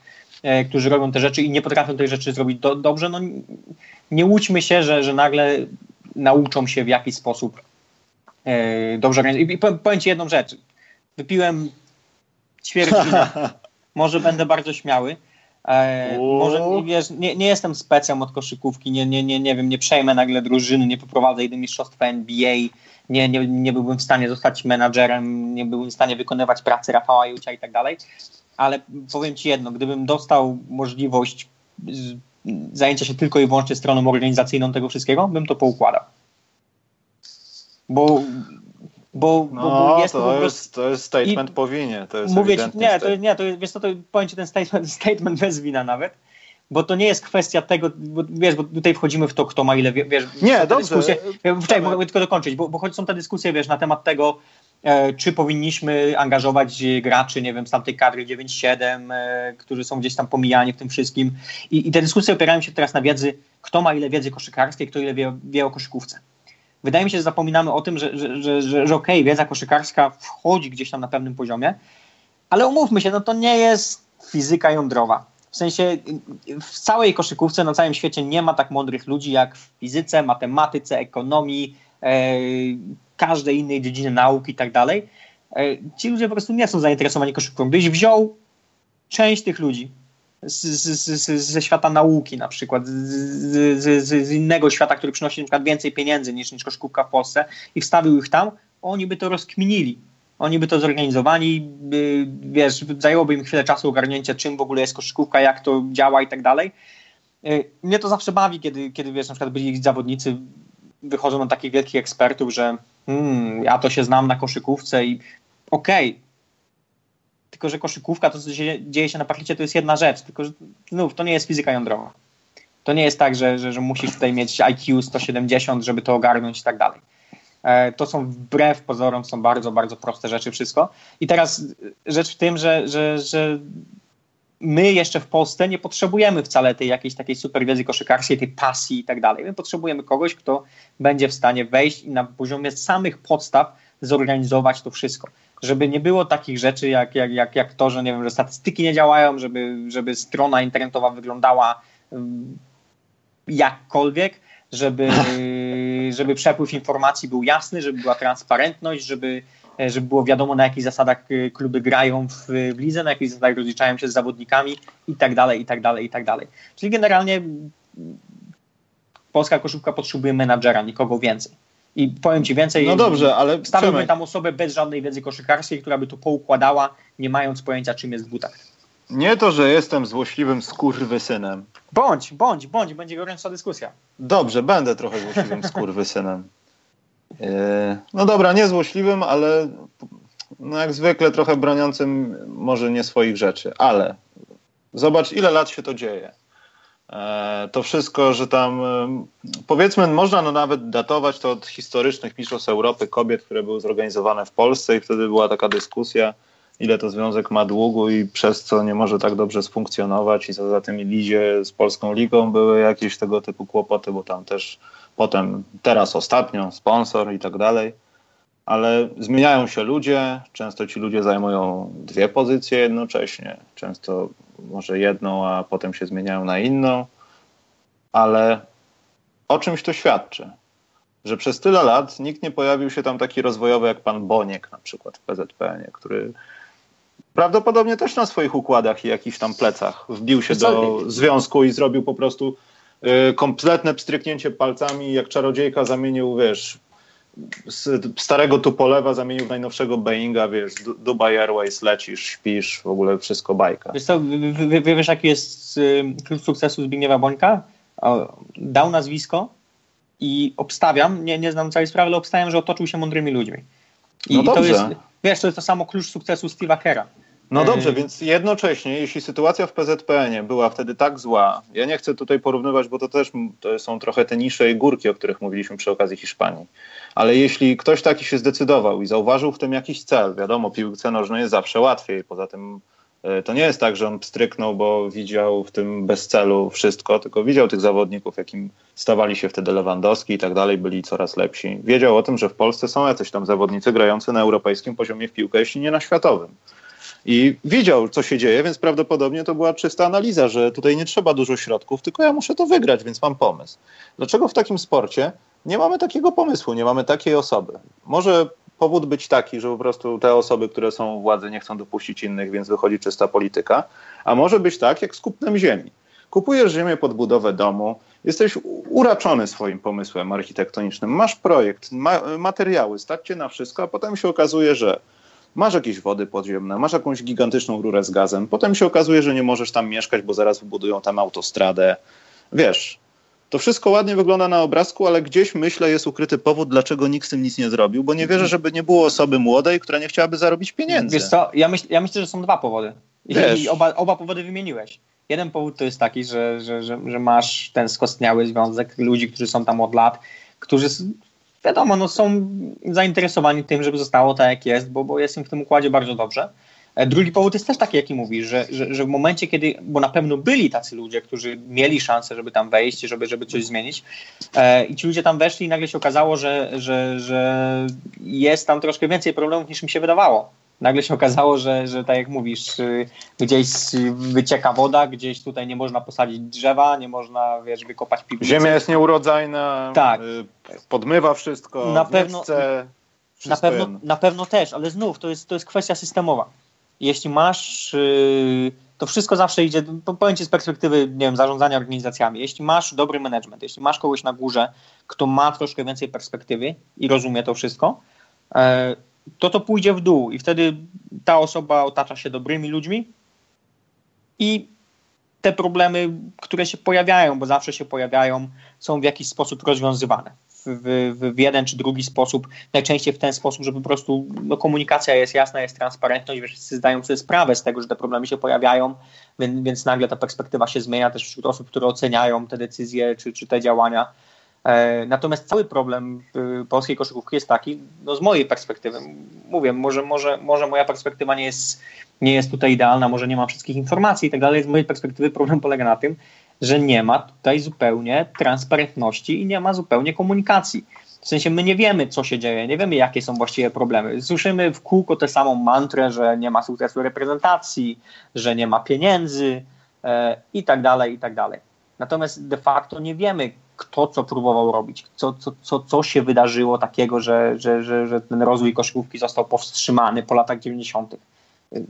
e, którzy robią te rzeczy i nie potrafią tej rzeczy zrobić do, dobrze, no nie łudźmy się, że, że nagle nauczą się w jakiś sposób e, dobrze organizować. I powiem Ci jedną rzecz. Wypiłem ćwierć może będę bardzo śmiały. E, może wiesz, nie, nie jestem specem od koszykówki, nie, nie, nie, nie wiem, nie przejmę nagle drużyny, nie poprowadzę jej do mistrzostwa NBA, nie, nie, nie byłbym w stanie zostać menadżerem, nie byłbym w stanie wykonywać pracy Rafała Jucia i tak dalej, ale powiem Ci jedno, gdybym dostał możliwość zajęcia się tylko i wyłącznie stroną organizacyjną tego wszystkiego, bym to poukładał. Bo bo, no, bo jest to, to, jest, to jest statement I powinien. To jest mówię ci, nie, to, nie, to wiesz co, to powiem ci ten statement, statement bez wina nawet, bo to nie jest kwestia tego, bo, wiesz, bo tutaj wchodzimy w to, kto ma ile, wiesz, nie, dobrze. Dyskusje, czekaj, mogę tylko dokończyć, bo, bo choć są te dyskusje, wiesz, na temat tego, e, czy powinniśmy angażować graczy, nie wiem, z tamtej kadry 9-7, e, którzy są gdzieś tam pomijani w tym wszystkim I, i te dyskusje opierają się teraz na wiedzy, kto ma ile wiedzy koszykarskiej, kto ile wie, wie o koszykówce wydaje mi się, że zapominamy o tym, że, że, że, że, że okej, okay, wiedza koszykarska wchodzi gdzieś tam na pewnym poziomie, ale umówmy się, no to nie jest fizyka jądrowa. W sensie w całej koszykówce na całym świecie nie ma tak mądrych ludzi jak w fizyce, matematyce, ekonomii, e, każdej innej dziedziny nauki i tak dalej. E, ci ludzie po prostu nie są zainteresowani koszykówką. Gdybyś wziął część tych ludzi, z, z, ze świata nauki na przykład, z, innego świata, który przynosi na przykład więcej pieniędzy niż, niż koszykówka w Polsce i wstawił ich tam, oni by to rozkminili. Oni by to zorganizowali, by, wiesz, zajęłoby im chwilę czasu ogarnięcia, czym w ogóle jest koszykówka, jak to działa i tak dalej. Y, mnie to zawsze bawi, kiedy, kiedy wiesz, na przykład byli zawodnicy wychodzą na takich wielkich ekspertów, że hmm, ja to się znam na koszykówce i okej, okay. Tylko że koszykówka, to co się, dzieje się na parkiecie, to jest jedna rzecz, tylko że znów to nie jest fizyka jądrowa. To nie jest tak, że, że, że musisz tutaj mieć IQ 170, żeby to ogarnąć i tak dalej. E, to są wbrew pozorom, są bardzo, bardzo proste rzeczy wszystko. I teraz rzecz w tym, że, że, że my jeszcze w Polsce nie potrzebujemy wcale tej jakiejś takiej super wiedzy koszykarskiej, tej pasji i tak dalej. My potrzebujemy kogoś, kto będzie w stanie wejść i na poziomie samych podstaw zorganizować to wszystko. Żeby nie było takich rzeczy jak, jak, jak, jak to, że nie wiem, że statystyki nie działają, żeby, żeby strona internetowa wyglądała mm, jakkolwiek, żeby, żeby przepływ informacji był jasny, żeby była transparentność, żeby, żeby było wiadomo na jakich zasadach y, kluby grają w, w lidze, na jakich zasadach rozliczają się z zawodnikami i tak dalej, i tak dalej, i tak dalej. Czyli generalnie polska koszówka potrzebuje menadżera, nikogo więcej. I powiem Ci więcej. No dobrze, ale. Stawiłbym tam osobę bez żadnej wiedzy koszykarskiej, która by to poukładała, nie mając pojęcia, czym jest dwutakt. Nie to, że jestem złośliwym skurwysynem. Bądź, bądź, bądź, będzie gorąca dyskusja. Dobrze, będę trochę złośliwym skurwysynem. Yy, no dobra, nie złośliwym, ale no jak zwykle trochę broniącym może nie swoich rzeczy, ale zobacz, ile lat się to dzieje. E, to wszystko, że tam powiedzmy, można no nawet datować to od historycznych mistrzostw Europy kobiet, które były zorganizowane w Polsce i wtedy była taka dyskusja, ile to związek ma długu i przez co nie może tak dobrze sfunkcjonować i co za tym lidzie z Polską Ligą były jakieś tego typu kłopoty, bo tam też potem, teraz ostatnio, sponsor i tak dalej. Ale zmieniają się ludzie, często ci ludzie zajmują dwie pozycje jednocześnie, często może jedną, a potem się zmieniają na inną, ale o czymś to świadczy? Że przez tyle lat nikt nie pojawił się tam taki rozwojowy jak pan Boniek na przykład w PZPN, który prawdopodobnie też na swoich układach i jakichś tam plecach wbił się do związku i zrobił po prostu y, kompletne pstryknięcie palcami, jak czarodziejka zamienił, wiesz, starego Tupolewa zamienił w najnowszego Boeinga, wiesz, Dubai Airways, lecisz, śpisz, w ogóle wszystko bajka. Wiesz co, wiesz jaki jest klucz sukcesu Zbigniewa Bońka? Dał nazwisko i obstawiam, nie, nie znam całej sprawy, ale obstawiam, że otoczył się mądrymi ludźmi. I, no dobrze. to jest, wiesz, to jest to samo klucz sukcesu Steve'a Kera. No dobrze, więc jednocześnie, jeśli sytuacja w PZPN-ie była wtedy tak zła, ja nie chcę tutaj porównywać, bo to też to są trochę te nisze i górki, o których mówiliśmy przy okazji Hiszpanii, ale jeśli ktoś taki się zdecydował i zauważył w tym jakiś cel, wiadomo, piłce nożnej jest zawsze łatwiej, poza tym e, to nie jest tak, że on stryknął, bo widział w tym bez celu wszystko, tylko widział tych zawodników, jakim stawali się wtedy Lewandowski i tak dalej, byli coraz lepsi. Wiedział o tym, że w Polsce są jacyś tam zawodnicy grający na europejskim poziomie w piłkę, jeśli nie na światowym i widział, co się dzieje, więc prawdopodobnie to była czysta analiza, że tutaj nie trzeba dużo środków, tylko ja muszę to wygrać, więc mam pomysł. Dlaczego w takim sporcie nie mamy takiego pomysłu, nie mamy takiej osoby? Może powód być taki, że po prostu te osoby, które są u władzy, nie chcą dopuścić innych, więc wychodzi czysta polityka, a może być tak, jak z kupnem ziemi. Kupujesz ziemię pod budowę domu, jesteś uraczony swoim pomysłem architektonicznym, masz projekt, ma materiały, stać cię na wszystko, a potem się okazuje, że masz jakieś wody podziemne, masz jakąś gigantyczną rurę z gazem, potem się okazuje, że nie możesz tam mieszkać, bo zaraz wybudują tam autostradę. Wiesz, to wszystko ładnie wygląda na obrazku, ale gdzieś myślę jest ukryty powód, dlaczego nikt z tym nic nie zrobił, bo nie wierzę, żeby nie było osoby młodej, która nie chciałaby zarobić pieniędzy. Wiesz co, ja, myśl, ja myślę, że są dwa powody. Wiesz. I oba, oba powody wymieniłeś. Jeden powód to jest taki, że, że, że, że masz ten skostniały związek ludzi, którzy są tam od lat, którzy wiadomo, no są zainteresowani tym, żeby zostało tak, jak jest, bo, bo jest im w tym układzie bardzo dobrze. E, drugi powód jest też taki, jaki mówisz, że, że, że w momencie, kiedy, bo na pewno byli tacy ludzie, którzy mieli szansę, żeby tam wejść, żeby, żeby coś zmienić e, i ci ludzie tam weszli i nagle się okazało, że, że, że jest tam troszkę więcej problemów niż mi się wydawało nagle się okazało, że, że tak jak mówisz, y, gdzieś wycieka woda, gdzieś tutaj nie można posadzić drzewa, nie można, wiesz, wykopać piwnicy. Ziemia jest nieurodzajna, tak. Y, podmywa wszystko, na pewno, chce, na pewno, na pewno też, ale znów to jest, to jest kwestia systemowa. Jeśli masz, y, to wszystko zawsze idzie, powiem Ci z perspektywy, nie wiem, zarządzania organizacjami, jeśli masz dobry management, jeśli masz kogoś na górze, kto ma troszkę więcej perspektywy i rozumie to wszystko, e, to to pójdzie w dół i wtedy ta osoba otacza się dobrymi ludźmi i te problemy, które się pojawiają, bo zawsze się pojawiają, są w jakiś sposób rozwiązywane. W, w, jeden czy drugi sposób, najczęściej w ten sposób, że po prostu no, komunikacja jest jasna, jest transparentność, wszyscy zdają sobie sprawę z tego, że te problemy się pojawiają, więc, więc nagle ta perspektywa się zmienia też wśród osób, które oceniają te decyzje czy, czy te działania. E, natomiast cały problem polskiej koszykówki jest taki, no z mojej perspektywy, mówię, może, może, może moja perspektywa nie jest, nie jest tutaj idealna, może nie mam wszystkich informacji i tak dalej, z mojej perspektywy problem polega na tym, że nie ma tutaj zupełnie transparentności i nie ma zupełnie komunikacji. W sensie my nie wiemy, co się dzieje, nie wiemy, jakie są właściwie problemy. Słyszymy w kółko tę samą mantrę, że nie ma sukcesu reprezentacji, że nie ma pieniędzy e, i tak dalej, i tak dalej. Natomiast de facto nie wiemy, kto co próbował robić, co, co, co, co się wydarzyło takiego, że, że, że, że ten rozwój koszykówki został powstrzymany po latach 90.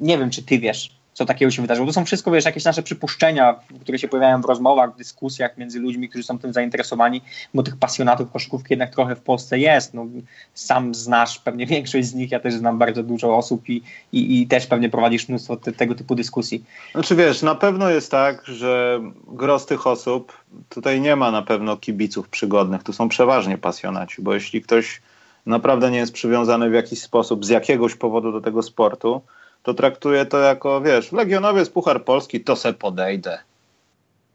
Nie wiem, czy ty wiesz, co takiego się wydarzyło. To są wszystko, wiesz, jakieś nasze przypuszczenia, które się pojawiają w rozmowach, w dyskusjach między ludźmi, którzy są tym zainteresowani, bo tych pasjonatów koszykówki jednak trochę w Polsce jest. No, sam znasz pewnie większość z nich, ja też znam bardzo dużo osób i, i, i też pewnie prowadzisz mnóstwo te, tego typu dyskusji. Znaczy wiesz, na pewno jest tak, że gros tych osób, tutaj nie ma na pewno kibiców przygodnych, tu są przeważnie pasjonaci, bo jeśli ktoś naprawdę nie jest przywiązany w jakiś sposób, z jakiegoś powodu do tego sportu, to traktuję to jako, wiesz, Legionowiec, Puchar Polski, to se podejdę.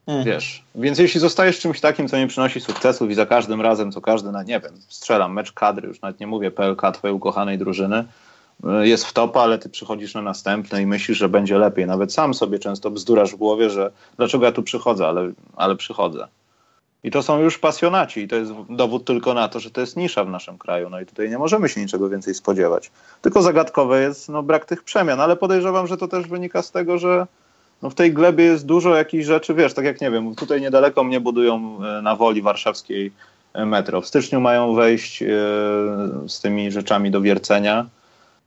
Mhm. Wiesz, więc jeśli zostajesz czymś takim, co nie przynosi sukcesów i za każdym razem, co każdy, na nie wiem, strzelam, mecz kadry, już nawet nie mówię PLK twojej ukochanej drużyny, y, jest w topa, ale ty przychodzisz na następne i myślisz, że będzie lepiej. Nawet sam sobie często bzdurasz w głowie, że dlaczego ja tu przychodzę, ale, ale przychodzę. I to są już pasjonaci i to jest dowód tylko na to, że to jest nisza w naszym kraju. No i tutaj nie możemy się niczego więcej spodziewać. Tylko zagadkowe jest no, brak tych przemian, ale podejrzewam, że to też wynika z tego, że no, w tej glebie jest dużo jakichś rzeczy, wiesz, tak jak nie wiem, tutaj niedaleko mnie budują e, na woli warszawskiej e, metro. W styczniu mają wejść e, z tymi rzeczami do wiercenia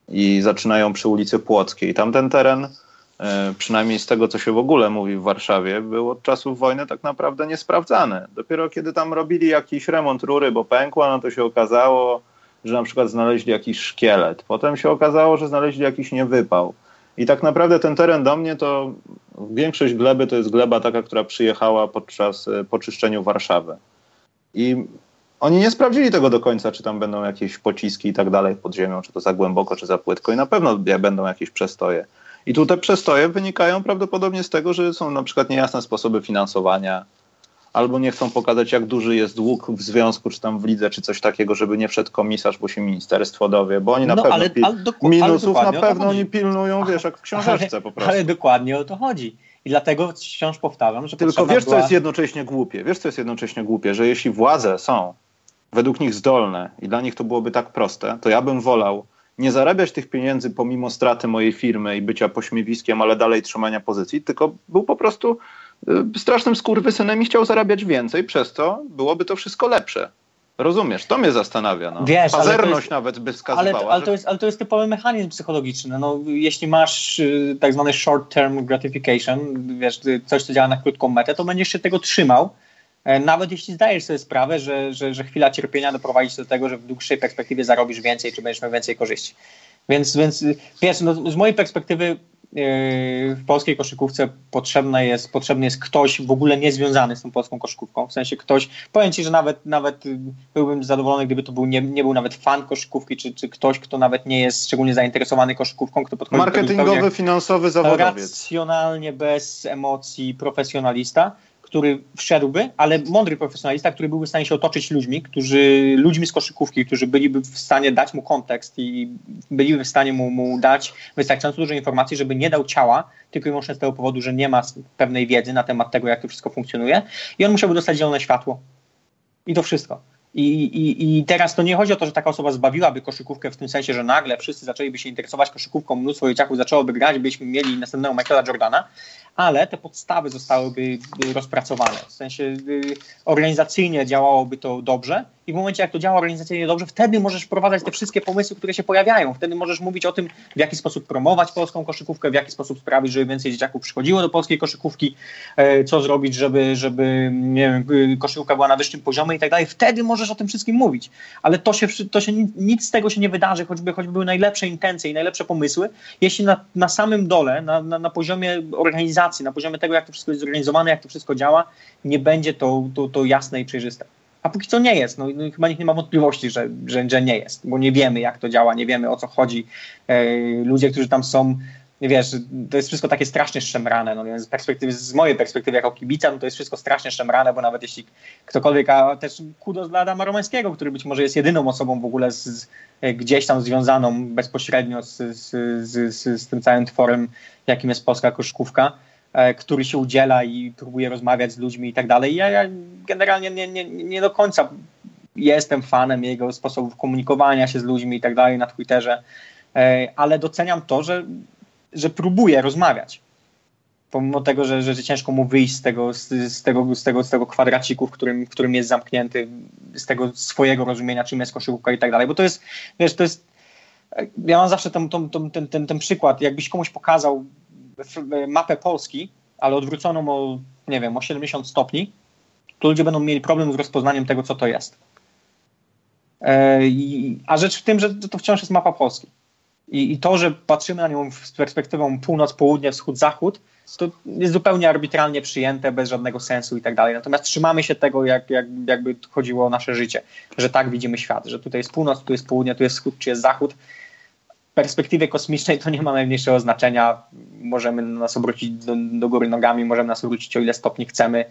i zaczynają przy ulicy Płockiej. Tam ten teren przynajmniej z tego, co się w ogóle mówi w Warszawie, był od czasów wojny tak naprawdę niesprawdzany. Dopiero kiedy tam robili jakiś remont rury, bo pękła, no to się okazało, że na przykład znaleźli jakiś szkielet. Potem się okazało, że znaleźli jakiś niewypał. I tak naprawdę ten teren do mnie to większość gleby to jest gleba taka, która przyjechała podczas e, poczyszczenia Warszawy. I oni nie sprawdzili tego do końca, czy tam będą jakieś pociski i tak dalej pod ziemią, czy to za głęboko, czy za płytko. I na pewno będą jakieś przestoje. I tu te przestoje wynikają prawdopodobnie z tego, że są na przykład niejasne sposoby finansowania, albo nie chcą pokazać, jak duży jest dług w związku, czy tam w lidze, czy coś takiego, żeby nie wszedł komisarz, bo się ministerstwo dowie, bo oni na no, pewno ale, ale minusów na pewno oni pilnują, wiesz, jak w książeczce ale, po prostu. Ale dokładnie o to chodzi. I dlatego wciąż powtarzam, że Tylko wiesz, była... co jest jednocześnie głupie? Wiesz, co jest jednocześnie głupie? Że jeśli władze są według nich zdolne i dla nich to byłoby tak proste, to ja bym wolał nie zarabiać tych pieniędzy pomimo straty mojej firmy i bycia pośmiewiskiem, ale dalej trzymania pozycji, tylko był po prostu y, strasznym skurwysynem i chciał zarabiać więcej, przez co byłoby to wszystko lepsze. Rozumiesz, to mnie zastanawia. No. Wiesz, Pazerność jest, nawet by wskazywała. Ale, ale, to jest, ale to jest typowy mechanizm psychologiczny. No, jeśli masz y, tak zwany short term gratification, wiesz, coś co działa na krótką metę, to będziesz się tego trzymał, nawet jeśli zdajesz sobie sprawę, że, że, że chwila cierpienia doprowadzi do tego, że w dłuższej perspektywie zarobisz więcej, czy będziesz miał więcej korzyści. Więc, więc wiesz, no, z mojej perspektywy yy, w polskiej koszykówce potrzebny jest, potrzebny jest ktoś w ogóle niezwiązany z tą polską koszykówką. W sensie ktoś, powiem Ci, że nawet, nawet byłbym zadowolony, gdyby to był, nie, nie był nawet fan koszykówki, czy, czy ktoś, kto nawet nie jest szczególnie zainteresowany koszykówką, kto podchodzi Marketingowy, finansowy zawodowiec. Racjonalnie, bez emocji, profesjonalista który wszedłby, ale mądry profesjonalista, który byłby w stanie się otoczyć ludźmi, którzy, ludźmi z koszykówki, którzy byliby w stanie dać mu kontekst i byliby w stanie mu, mu dać wystarczająco dużo informacji, żeby nie dał ciała, tylko i wyłącznie z tego powodu, że nie ma pewnej wiedzy na temat tego, jak to wszystko funkcjonuje i on musiałby dostać zielone światło. I to wszystko. I, i, I teraz to nie chodzi o to, że taka osoba zbawiłaby koszykówkę w tym sensie, że nagle wszyscy zaczęliby się interesować koszykówką, mnóstwo dzieciaków zaczęłoby grać, byśmy mieli następnego Michaela Jordana, ale te podstawy zostałyby rozpracowane. W sensie y, organizacyjnie działałoby to dobrze i w momencie, jak to działa organizacyjnie dobrze, wtedy możesz wprowadzać te wszystkie pomysły, które się pojawiają. Wtedy możesz mówić o tym, w jaki sposób promować polską koszykówkę, w jaki sposób sprawić, żeby więcej dzieciaków przychodziło do polskiej koszykówki, e, co zrobić, żeby, żeby nie wiem, y, koszykówka była na wyższym poziomie i tak dalej. Wtedy możesz o tym wszystkim mówić. Ale to się, to się nic z tego się nie wydarzy, choćby, choćby były najlepsze intencje i najlepsze pomysły, jeśli na, na samym dole, na, na, na poziomie organizacji, na poziomie tego, jak to wszystko jest zorganizowane, jak to wszystko działa, nie będzie to, to, to jasne i przejrzyste. A póki co nie jest. No, no, chyba nikt nie ma wątpliwości, że, że, że nie jest, bo nie wiemy, jak to działa, nie wiemy o co chodzi. E, ludzie, którzy tam są, wiesz, to jest wszystko takie strasznie szemrane. No, z, perspektywy, z mojej perspektywy jako kibica, no, to jest wszystko strasznie szemrane, bo nawet jeśli ktokolwiek, a też kudos dla Adama Romańskiego, który być może jest jedyną osobą w ogóle z, z, gdzieś tam związaną bezpośrednio z, z, tym całym tworem, jakim jest polska koszykówka E, który się udziela i próbuje rozmawiać z ludźmi i tak dalej. Ja, ja generalnie nie, nie, nie do końca jestem fanem jego sposobów komunikowania się z ludźmi i tak dalej na Twitterze, e, ale doceniam to, że, że próbuje rozmawiać. Pomimo tego, że, że ciężko mu wyjść z tego, z, z, tego, z, tego, z tego kwadraciku, w którym, w którym jest zamknięty, z tego swojego rozumienia, czym jest koszykówka i tak dalej. Bo to jest, wiesz, to jest. Ja mam zawsze ten, ten, ten, ten, ten przykład, jakbyś komuś pokazał mapę Polski, ale odwróconą o, nie wiem, o 70 stopni, to ludzie będą mieli problem z rozpoznaniem tego, co to jest. E, a rzecz w tym, że to wciąż jest mapa Polski. I, I, to, że patrzymy na nią z perspektywą północ, południe, wschód, zachód, to jest zupełnie arbitralnie przyjęte, bez żadnego sensu i tak dalej. Natomiast trzymamy się tego, jak, jak, jakby chodziło o nasze życie, że tak widzimy świat, że tutaj jest północ, tu jest południe, tu jest wschód, czy jest zachód perspektywie kosmicznej to nie ma najmniejszego znaczenia. Możemy nas obrócić do, do góry nogami, możemy nas obrócić o ile stopni chcemy.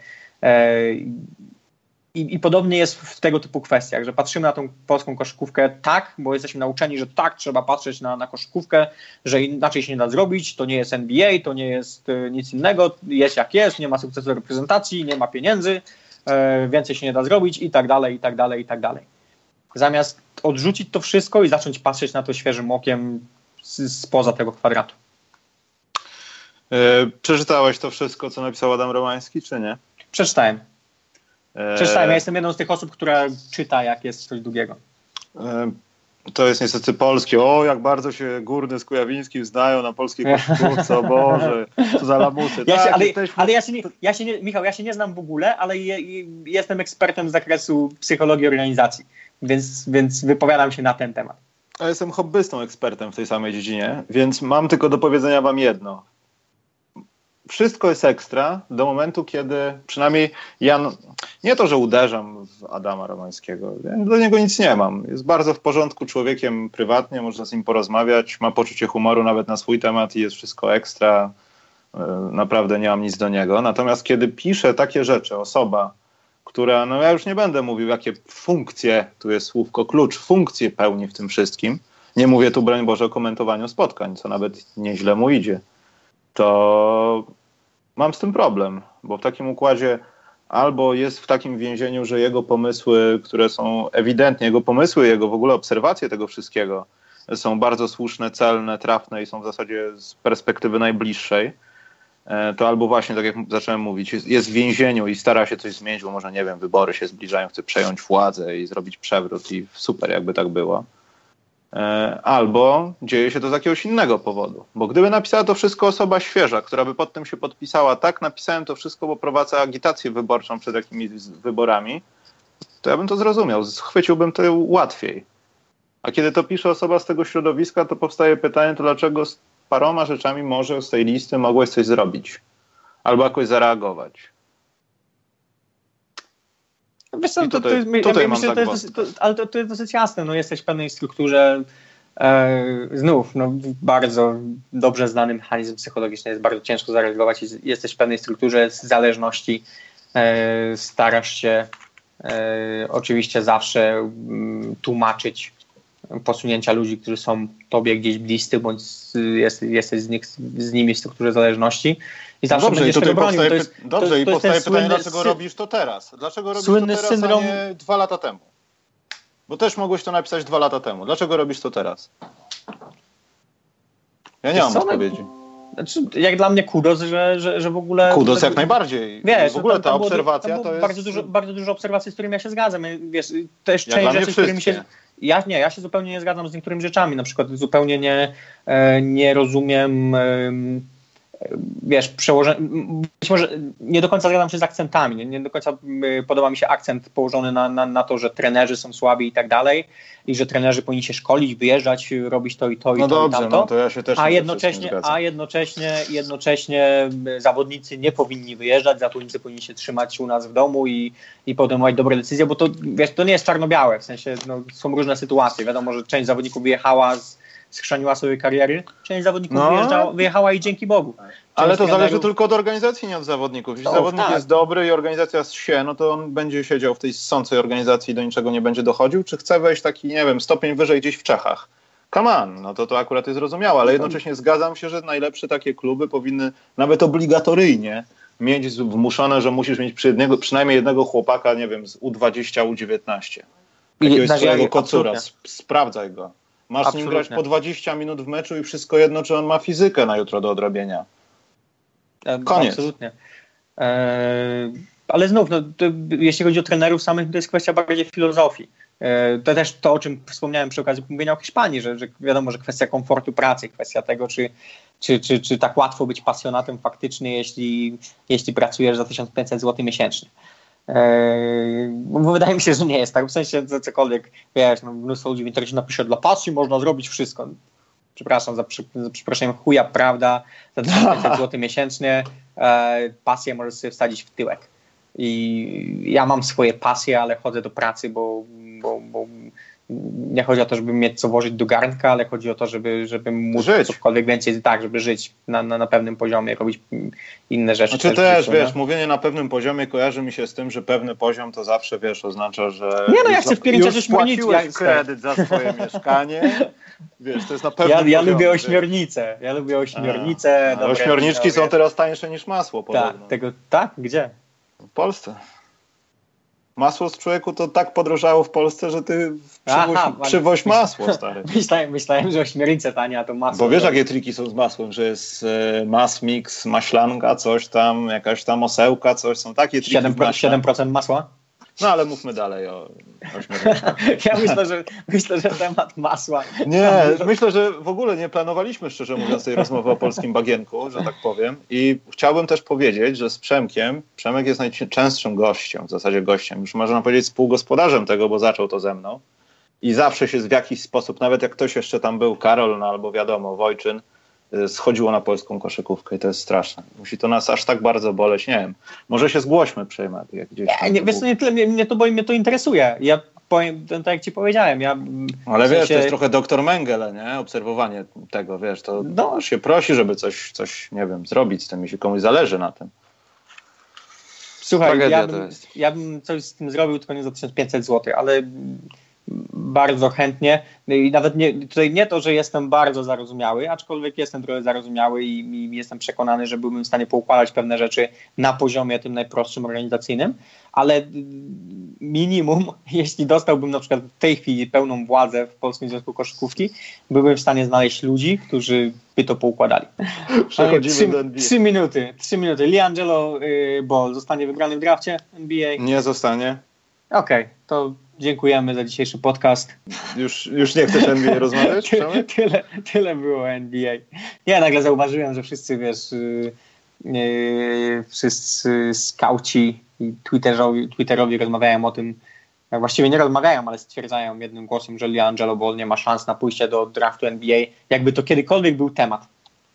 I, I, podobnie jest w tego typu kwestiach, że patrzymy na tą polską koszykówkę tak, bo jesteśmy nauczeni, że tak trzeba patrzeć na, na koszykówkę, że inaczej się nie da zrobić, to nie jest NBA, to nie jest e, nic innego, jest jak jest, nie ma sukcesu reprezentacji, nie ma pieniędzy, e, więcej się nie da zrobić i tak dalej, i tak dalej, i tak dalej zamiast odrzucić to wszystko i zacząć patrzeć na to świeżym okiem spoza tego kwadratu. E, przeczytałeś to wszystko, co napisał Adam Romański, czy nie? Przeczytałem. E, Przeczytałem. Ja jestem jedną z tych osób, która czyta, jak jest coś długiego. E, to jest niestety polskie. O, jak bardzo się Górny z Kujawińskim znają na polskiej koszykówce, o Boże, co za lamusy. Ja tak, ale, jesteśmy... ale ja, się nie, ja się nie, Michał, ja się nie znam w ogóle, ale je, jestem ekspertem z zakresu psychologii organizacji więc, więc wypowiadam się na ten temat. Ja jestem hobbystą ekspertem w tej samej dziedzinie, więc mam tylko do powiedzenia wam jedno. Wszystko jest ekstra do momentu, kiedy przynajmniej ja, nie to, że uderzam w Adama Romańskiego, do niego nic nie mam. Jest bardzo w porządku człowiekiem prywatnie, można z nim porozmawiać, ma poczucie humoru nawet na swój temat i jest wszystko ekstra. E, naprawdę nie mam nic do niego. Natomiast kiedy pisze takie rzeczy, osoba, która, no ja już nie będę mówił, jakie funkcje, tu jest słówko klucz, funkcje pełni w tym wszystkim. Nie mówię tu, broń Boże, o komentowaniu spotkań, co nawet nieźle mu idzie. To mam z tym problem, bo w takim układzie albo jest w takim więzieniu, że jego pomysły, które są ewidentnie, jego pomysły, jego w ogóle obserwacje tego wszystkiego są bardzo słuszne, celne, trafne i są w zasadzie z perspektywy najbliższej, E, to albo właśnie, tak jak zacząłem mówić, jest, jest w więzieniu i stara się coś zmienić, bo może, nie wiem, wybory się zbliżają, chce przejąć władzę i zrobić przewrót i super, jakby tak było. E, albo dzieje się to z jakiegoś innego powodu. Bo gdyby napisała to wszystko osoba świeża, która by pod tym się podpisała, tak, napisałem to wszystko, bo prowadzę agitację wyborczą przed jakimiś wyborami, to ja bym to zrozumiał, schwyciłbym to łatwiej. A kiedy to pisze osoba z tego środowiska, to powstaje pytanie, to dlaczego paroma rzeczami może z tej listy mogłeś coś zrobić albo jakoś zareagować. Wiesz co, to, to, jest, tutaj ja myślę, tak to jest, to, ale to, to jest dosyć jasne. No, jesteś w pewnej strukturze, e, znów, no, bardzo dobrze znany mechanizm psychologiczny, jest bardzo ciężko zareagować. Jesteś w pewnej strukturze z zależności, e, starasz się e, oczywiście zawsze m, mm, tłumaczyć posunięcia ludzi, którzy są tobie gdzieś bliscy, bądź jest, jesteś z, nich, z nimi w strukturze zależności. I zawsze dobrze, będziesz tego bronił. To jest, dobrze, to, i to powstaje pytanie, dlaczego sy... robisz to teraz? Dlaczego robisz to teraz, syndrom... a nie dwa lata temu? Bo też mogłeś to napisać dwa lata temu. Dlaczego robisz to teraz? Ja nie mam odpowiedzi. Znaczy, jak dla mnie kudos, że, że, że w ogóle... Kudos jak najbardziej. Wiesz, w ogóle ta obserwacja to jest... Bardzo dużo, bardzo dużo obserwacji, z którymi ja się zgadzam. Wiesz, też część rzeczy, z którymi się... Ja nie, ja się zupełnie nie zgadzam z niektórymi rzeczami. Na przykład zupełnie nie, e, nie rozumiem wiesz, przełożenie, być może nie do końca zgadzam się z akcentami, nie, nie do końca podoba mi się akcent położony na, na, na, to, że trenerzy są słabi i tak dalej i że trenerzy powinni się szkolić, wyjeżdżać, robić to i to i no to dobrze, i tamto. No to ja się też a jednocześnie, a jednocześnie, jednocześnie zawodnicy nie powinni wyjeżdżać, zawodnicy powinni się trzymać u nas w domu i, i podejmować dobre decyzje, bo to, wiesz, to nie jest czarno-białe, w sensie no, są różne sytuacje. Wiadomo, że część zawodników wyjechała z schrzaniła sobie kariery. Część zawodników no. wyjeżdżała, wyjechała i dzięki Bogu. Część Ale to zależy tylko od organizacji, nie od zawodników. Jeśli to, zawodnik tak. jest dobry i organizacja się, no to on będzie siedział w tej ssącej organizacji i do niczego nie będzie dochodził, czy chce wejść taki, nie wiem, stopień wyżej gdzieś w Czechach. Come on, no to to akurat jest zrozumiałe, ale jednocześnie zgadzam się, że najlepsze takie kluby powinny nawet obligatoryjnie mieć wmuszone, że musisz mieć przy jednego, przynajmniej jednego chłopaka, nie wiem, z U20, U19. Jakiegoś swojego kocura, sprawdzaj go. Masz Absolutnie. nim grać po 20 minut w meczu i wszystko jedno, czy on ma fizykę na jutro do odrobienia. Koniec. Absolutnie. Eee, ale znów, no, to, jeśli chodzi o trenerów samych, to jest kwestia bardziej filozofii. Eee, to też to, o czym wspomniałem przy okazji mówienia o Hiszpanii, że, że wiadomo, że kwestia komfortu pracy, kwestia tego, czy, czy, czy, czy tak łatwo być pasjonatem faktycznie, jeśli, jeśli pracujesz za 1500 zł miesięcznie. Bo wydaje mi się, że nie jest tak. W sensie że cokolwiek, wiesz, no, mnóstwo ludzi w internecie napisze, dla pasji można zrobić wszystko. Przepraszam, za, za przeproszeniem chuja, prawda, za 500 zł miesięcznie e, pasję możesz sobie wsadzić w tyłek. I ja mam swoje pasje, ale chodzę do pracy, bo, bo, bo nie chodzi o to, żeby mieć co włożyć do garnka, ale chodzi o to, żeby, żeby móc żyć. cokolwiek więcej, tak, żeby żyć na, na, na pewnym poziomie, robić inne rzeczy. Znaczy też, też wiesz, mówienie na pewnym poziomie kojarzy mi się z tym, że pewny poziom to zawsze, wiesz, oznacza, że nie no, ja chcę w pierwszym czasie śmiornicę. kredyt za swoje mieszkanie, wiesz, to jest na pewno. Ja, ja lubię ośmiornicę, ja lubię ośmiornicę. A, ośmiorniczki są teraz tańsze niż masło, tak, podobno. Tak, tego, tak? Gdzie? W Polsce. Masło z człowieku to tak podrożało w Polsce, że ty przywoź, Aha, przywoź masło, stary. myślałem, myślałem, że ośmiornice tanie, a to masło. Bo wiesz, jakie triki są z masłem, że jest e, mas mix, maślanka, coś tam, jakaś tam osełka, coś, są takie triki 7%, 7% masła? No ale mówmy dalej o Ja myślę, że myślę, że temat masła. Nie, myślę, że w ogóle nie planowaliśmy, szczerze mówiąc, tej rozmowy o polskim bagienku, że tak powiem. I chciałbym też powiedzieć, że z Przemkiem, Przemek jest najczęstszym gościem, w zasadzie gościem, już można powiedzieć współgospodarzem tego, bo zaczął to ze mną. I zawsze się w jakiś sposób, nawet jak ktoś jeszcze tam był, Karol, no albo wiadomo, Wojczyn, schodziło na polską koszykówkę i to jest straszne. Musi to nas aż tak bardzo boleć, nie wiem. Może się zgłośmy, przejmę. Jak gdzieś nie, nie, wiesz, nie tyle mnie, mnie, to, bo mnie to interesuje. Ja powiem, tak jak ci powiedziałem, ja... Ale w sensie... wiesz, to jest trochę doktor Mengele, nie? Obserwowanie tego, wiesz, to no. się prosi, żeby coś, coś, nie wiem, zrobić z tym, jeśli komuś zależy na tym. Słuchaj, ja bym, ja bym coś z tym zrobił, tylko nie za 1500 zł, ale bardzo chętnie i nawet nie, tutaj nie to, że jestem bardzo zarozumiały, aczkolwiek jestem trochę zarozumiały i, i, jestem przekonany, że byłbym w stanie poukładać pewne rzeczy na poziomie tym najprostszym organizacyjnym, ale minimum, jeśli dostałbym na przykład w tej chwili pełną władzę w Polskim Związku Koszykówki, byłbym w stanie znaleźć ludzi, którzy by to poukładali. Przechodzimy trzy, do NBA. Trzy minuty, trzy minuty. Liangelo y, Ball zostanie wybrany w drafcie NBA? Nie zostanie. Okej, okay, to Dziękujemy za dzisiejszy podcast. Już, już nie chcesz NBA rozmawiać? tyle, tyle było NBA. Ja nagle zauważyłem, że wszyscy, wiesz, yy, yy, wszyscy skauci i Twitterowi, Twitterowi rozmawiają o tym, właściwie nie rozmawiają, ale stwierdzają jednym głosem, że Liangelo Ball nie ma szans na pójście do draftu NBA, jakby to kiedykolwiek był temat.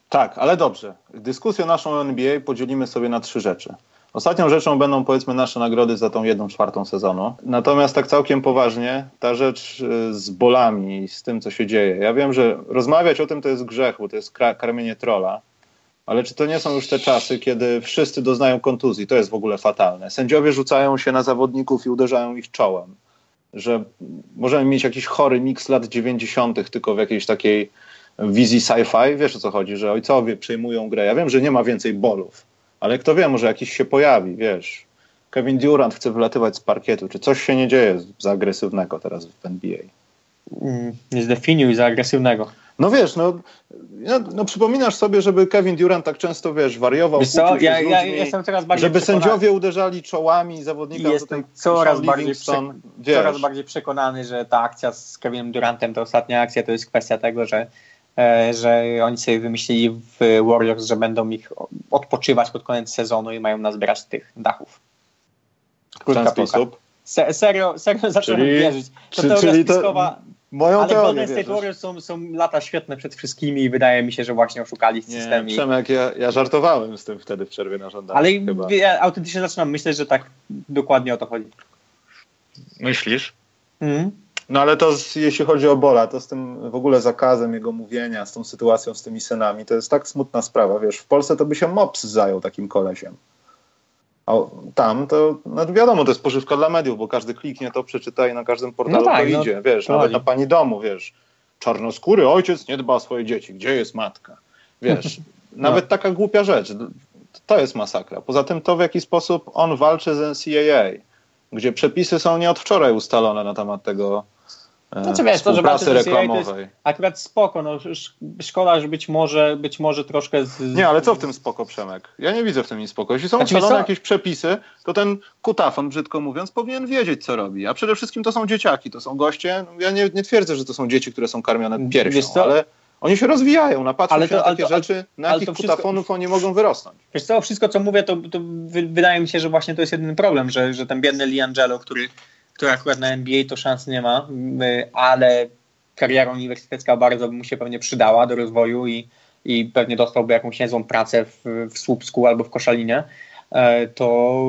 Tak, ale dobrze. Dyskusję naszą o NBA podzielimy sobie na trzy rzeczy. Ostatnią rzeczą będą powiedzmy nasze nagrody za tą jedną czwartą sezonu. Natomiast tak całkiem poważnie, ta rzecz y, z bolami, z tym, co się dzieje. Ja wiem, że rozmawiać o tym to jest grzech, bo to jest karmienie trola. Ale czy to nie są już te czasy, kiedy wszyscy doznają kontuzji? To jest w ogóle fatalne. Sędziowie rzucają się na zawodników i uderzają ich czołem. Że możemy mieć jakiś chory miks lat 90., tylko w jakiejś takiej wizji sci-fi. Wiesz o co chodzi, że ojcowie przejmują grę. Ja wiem, że nie ma więcej bolów ale kto wie, może jakiś się pojawi, wiesz. Kevin Durant chce wylatywać z parkietu, czy coś się nie dzieje za agresywnego teraz w NBA? Mm, nie zdefiniuj za agresywnego. No wiesz, no, no, no, przypominasz sobie, żeby Kevin Durant tak często, wiesz, wariował, wiesz co, ja, ja jestem coraz bardziej żeby przekonany. sędziowie uderzali czołami zawodnika jestem coraz bardziej, coraz bardziej przekonany, że ta akcja z Kevinem Durantem, ta ostatnia akcja, to jest kwestia tego, że że oni sobie wymyślili w Warriors, że będą ich odpoczywać pod koniec sezonu i mają nazbierać tych dachów. Krótka w ten sposób? Se, serio, serio zacząłem wierzyć. To czy, czyli to, Moją Ale Golden State Warriors są, są lata świetne przed wszystkimi i wydaje mi się, że właśnie oszukali system. Nie, Przemek, ja, ja żartowałem z tym wtedy w przerwie na żądanie. Ale chyba. ja autentycznie zaczynam myśleć, że tak dokładnie o to chodzi. Myślisz? Mm. No ale to z, jeśli chodzi o Bola, to z tym w ogóle zakazem jego mówienia, z tą sytuacją z tymi synami, to jest tak smutna sprawa, wiesz, w Polsce to by się MOPS zajął takim kolesiem. A tam to no wiadomo, to jest pożywka dla mediów, bo każdy kliknie to, przeczyta i na każdym portalu no tak, to no, idzie, wiesz, to nawet na pani domu, wiesz, czarnoskóry ojciec nie dba o swoje dzieci, gdzie jest matka? Wiesz, no. nawet taka głupia rzecz, to jest masakra. Poza tym to, w jaki sposób on walczy z NCAA, gdzie przepisy są nie od wczoraj ustalone na temat tego, znaczy, wiesz, to, że pracy reklamowej. akurat spoko, no, szkoda, że być może, być może troszkę... Z... Nie, ale co w tym spoko, Przemek? Ja nie widzę w tym nic spoko. Jeśli są znaczy, ustalone jakieś przepisy, to ten kutafon, brzydko mówiąc, powinien wiedzieć, co robi. A przede wszystkim to są dzieciaki, to są goście. Ja nie, nie twierdzę, że to są dzieci, które są karmione piersią, ale oni się rozwijają, napatrzą ale to, się na takie to, rzeczy, na jakich kutafonów wszystko, oni mogą wyrosnąć. Wiesz co, wszystko co mówię, to, to wydaje mi się, że właśnie to jest jedyny problem, że, że ten biedny Liangelo, który który akurat na NBA to szans nie ma, ale kariera uniwersytecka bardzo by mu się pewnie przydała do rozwoju i, i pewnie dostałby jakąś niezłą pracę w, w Słupsku albo w Koszalinie, e, to,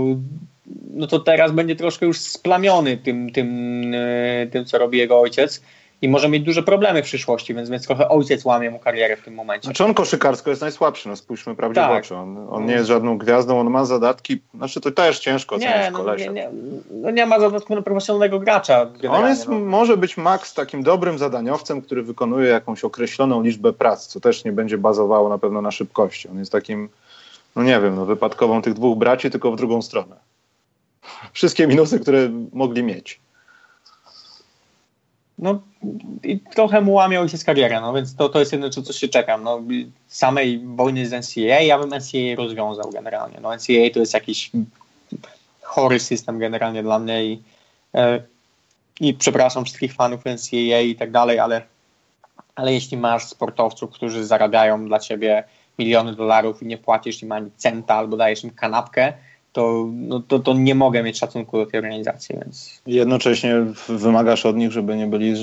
no to teraz będzie troszkę już splamiony tym, tym, e, tym co robi jego ojciec i może mieć duże problemy w przyszłości, więc, więc trochę ojciec łamie mu karierę w tym momencie. Znaczy on koszykarsko jest najsłabszy, no spójrzmy prawdzie tak. w oczy. On, on, nie jest żadną gwiazdą, on ma zadatki, znaczy to też ciężko nie, no, nie, nie, no nie ma zadatku na profesjonalnego gracza. On jest, no. może być Max takim dobrym zadaniowcem, który wykonuje jakąś określoną liczbę prac, co też nie będzie bazowało na pewno na szybkości. On jest takim, no nie wiem, no wypadkową tych dwóch braci, tylko w drugą stronę. Wszystkie minusy, które mogli mieć no i trochę mu łamiał się z karierę, no więc to, to jest jedno, co, się czekam. No, samej wojny z NCAA, ja bym NCAA rozwiązał generalnie. No NCAA to jest jakiś chory system generalnie dla mnie i, e, i przepraszam wszystkich fanów NCAA i tak dalej, ale, ale jeśli masz sportowców, którzy zarabiają dla ciebie miliony dolarów i nie płacisz im ani centa albo dajesz im kanapkę, to, no, to, to nie mogę mieć szacunku do tej organizacji. Więc... Jednocześnie wymagasz od nich, żeby nie byli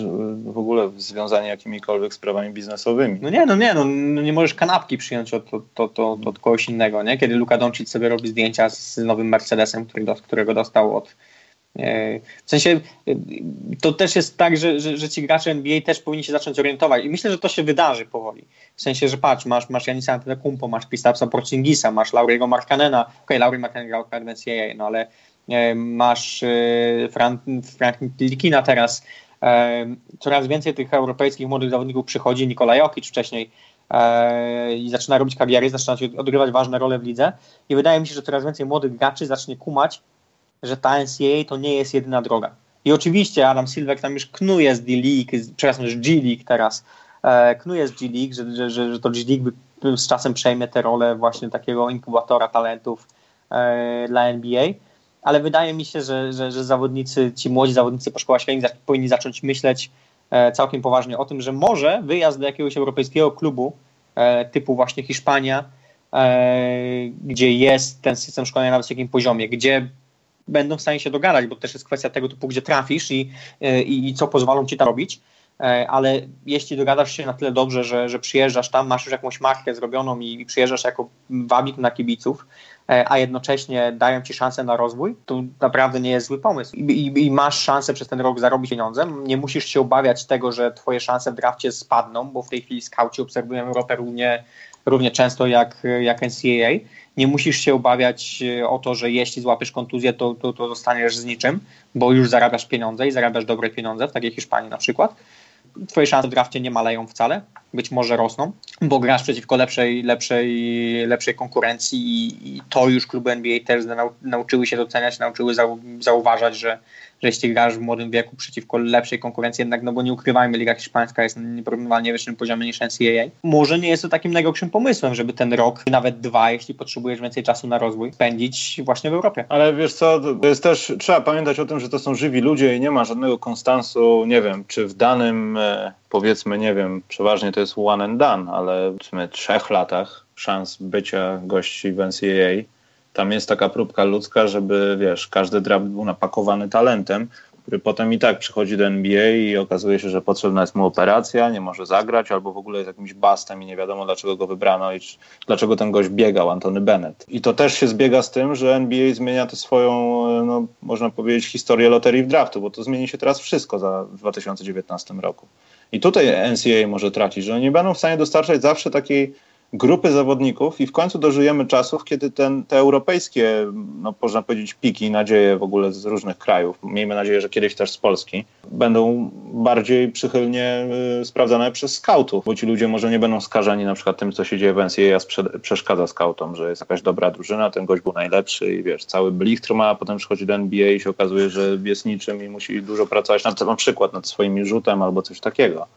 w ogóle związani jakimikolwiek sprawami biznesowymi. No nie, no nie, no, no nie możesz kanapki przyjąć od, od, od, od, od kogoś innego, nie? Kiedy Luka Doncic sobie robi zdjęcia z nowym Mercedesem, który, którego dostał od w sensie e, to też jest tak, że, że, że, ci gracze NBA też powinni się zacząć orientować i myślę, że to się wydarzy powoli. W sensie, że patrz, masz, masz Janisa Antetokounmpo, masz Kristapsa Porzingisa, masz Lauriego Markanena, okej, okay, Laury Markanen grał w NCAA, no ale e, masz Frank, Frank Likina teraz. Coraz więcej tych europejskich młodych zawodników przychodzi, Nikola Jokic wcześniej i zaczyna robić kariery, zaczyna odgrywać ważne role w lidze i wydaje mi się, że coraz więcej młodych graczy zacznie kumać, że ta NCAA to nie jest jedyna droga. I oczywiście Adam Silver tam już knuje z D-League, przepraszam, już G-League teraz, e, knuje z G-League, że, że, że, że to G-League z czasem przejmie tę rolę właśnie takiego inkubatora talentów e, dla NBA, ale wydaje mi się, że, że, że zawodnicy, ci młodzi zawodnicy po szkołach średnich powinni zacząć myśleć e, całkiem poważnie o tym, że może wyjazd do jakiegoś europejskiego klubu e, typu właśnie Hiszpania, e, gdzie jest ten system szkolenia na wysokim poziomie, gdzie będą w stanie się dogadać, bo też jest kwestia tego typu, gdzie trafisz i, e, i, i co pozwolą ci tam robić e, ale jeśli dogadasz się na tyle dobrze, że, że przyjeżdżasz tam, masz już jakąś markę zrobioną i, i przyjeżdżasz jako wabik na kibiców, e, a jednocześnie dają ci szansę na rozwój, to naprawdę nie jest zły pomysł. I, i, I, masz szansę przez ten rok zarobić pieniądze. Nie musisz się obawiać tego, że twoje szanse w drafcie spadną, bo w tej chwili skauci obserwują Europę równie, równie często jak, jak NCAA nie musisz się obawiać e, o to, że jeśli złapiesz kontuzję, to, to, to zostaniesz z niczym, bo już zarabiasz pieniądze i zarabiasz dobre pieniądze, w takiej Hiszpanii na przykład. Twoje szanse w drafcie nie maleją wcale. Być może rosną, bo grasz przeciwko lepszej, lepszej, lepszej konkurencji i, i to już kluby NBA też nau, nauczyły się doceniać, nauczyły zau, zauważać, że, że jeśli grasz w młodym wieku przeciwko lepszej konkurencji, jednak, no bo nie ukrywajmy, Liga Hiszpańska jest na nieporównywalnie wyższym poziomie niż NCAA. Może nie jest to takim najgorszym pomysłem, żeby ten rok, nawet dwa, jeśli potrzebujesz więcej czasu na rozwój, spędzić właśnie w Europie. Ale wiesz co, to jest też, trzeba pamiętać o tym, że to są żywi ludzie i nie ma żadnego konstansu, nie wiem, czy w danym, e, powiedzmy, nie wiem, przeważnie to jest one and done, ale w trzech latach szans bycia gości w NCAA tam jest taka próbka ludzka, żeby wiesz, każdy draft był napakowany talentem, który potem i tak przychodzi do NBA i okazuje się, że potrzebna jest mu operacja, nie może zagrać, albo w ogóle jest jakimś bastem i nie wiadomo dlaczego go wybrano i dlaczego ten gość biegał, Antony Bennett. I to też się zbiega z tym, że NBA zmienia tę swoją, no, można powiedzieć, historię loterii w draftu, bo to zmieni się teraz wszystko za 2019 roku. I tutaj NCAA może tracić, że oni będą w stanie dostarczać zawsze takiej grupy zawodników i w końcu dożyjemy czasów, kiedy ten, te europejskie, no można powiedzieć, piki, nadzieje w ogóle z różnych krajów, miejmy nadzieję, że kiedyś też z Polski, będą bardziej przychylnie y, sprawdzane przez skautów, bo ci ludzie może nie będą skażeni na przykład tym, co się dzieje w NCAA, a przeszkadza skautom, że jest jakaś dobra drużyna, ten gość był najlepszy i wiesz, cały blichtr ma, a potem przychodzi do NBA i się okazuje, że jest niczym i musi dużo pracować nad, na przykład nad swoim rzutem albo coś takiego.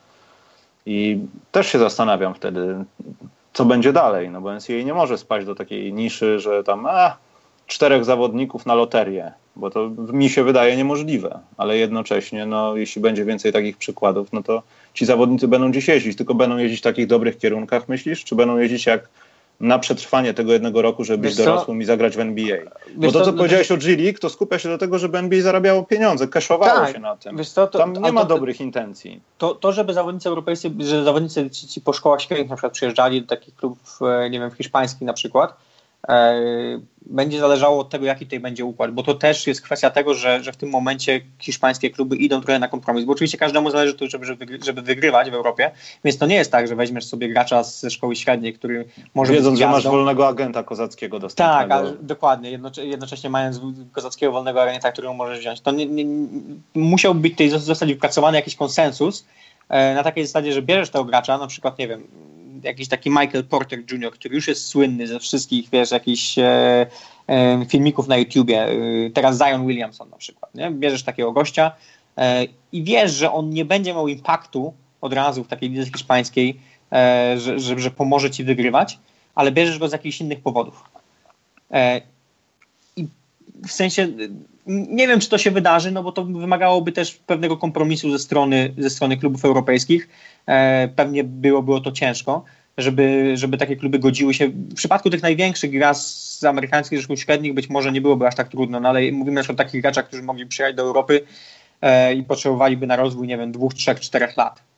I też się zastanawiam wtedy, co będzie dalej, no bo NCAA nie może spaść do takiej niszy, że tam a, czterech zawodników na loterię, bo to mi się wydaje niemożliwe, ale jednocześnie, no, jeśli będzie więcej takich przykładów, no to ci zawodnicy będą gdzieś jeździć, tylko będą jeździć w takich dobrych kierunkach, myślisz, czy będą jeździć jak na przetrwanie tego jednego roku, żeby być dorosłym i zagrać w NBA. Wiesz Bo to, co, no powiedziałeś o G League, to skupia się do tego, żeby NBA zarabiało pieniądze, cashowało tak, się na tym. Co, to, Tam nie ma dobrych intencji. To, to, żeby zawodnicy europejscy, że zawodnicy ci, ci po szkołach średnich na przykład przyjeżdżali do takich klubów, e, nie wiem, hiszpańskich na przykład, E, będzie zależało od tego, jaki tutaj będzie układ, bo to też jest kwestia tego, że, że w tym momencie hiszpańskie kluby idą trochę na kompromis, bo oczywiście każdemu zależy to, żeby, żeby wygrywać w Europie, więc to nie jest tak, że weźmiesz sobie gracza ze szkoły średniej, który może Wiedząc, że masz wolnego agenta kozackiego dostępnego. Tak, ale, dokładnie, jednocześnie mając kozackiego wolnego agenta, którego możesz wziąć, to nie, nie, musiał być tutaj zostać wypracowany jakiś konsensus e, na takiej zasadzie, że bierzesz tego gracza, na przykład, nie wiem, jakiś taki Michael Porter Jr., który już jest słynny ze wszystkich, wiesz, jakichś e, e, filmików na YouTubie, e, teraz Zion Williamson na przykład, nie? Bierzesz takiego gościa e, i wiesz, że on nie będzie miał impaktu od razu w takiej lidze hiszpańskiej, e, że, że, że, pomoże ci wygrywać, ale bierzesz go z jakichś innych powodów. I w sensie nie wiem, czy to się wydarzy, no bo to wymagałoby też pewnego kompromisu ze strony, ze strony klubów europejskich. E, pewnie byłoby o to ciężko, żeby, żeby takie kluby godziły się. W przypadku tych największych gra z amerykańskich szkół średnich być może nie byłoby aż tak trudno, no ale mówimy też o takich graczach, którzy mogli przyjechać do Europy e, i potrzebowaliby na rozwój, nie wiem, dwóch, trzech, czterech lat.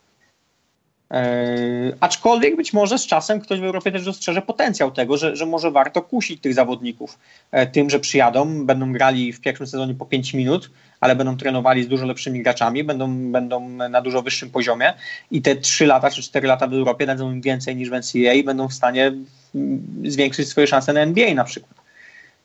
Yy, aczkolwiek być może z czasem ktoś w Europie też dostrzeże potencjał tego, że, że może warto kusić tych zawodników e, tym, że przyjadą, będą grali w pierwszym sezonie po 5 minut, ale będą trenowali z dużo lepszymi graczami, będą, będą na dużo wyższym poziomie i te 3 lata czy 4 lata w Europie dadzą im więcej niż w NCAA i będą w stanie mm, zwiększyć swoje szanse na NBA na przykład.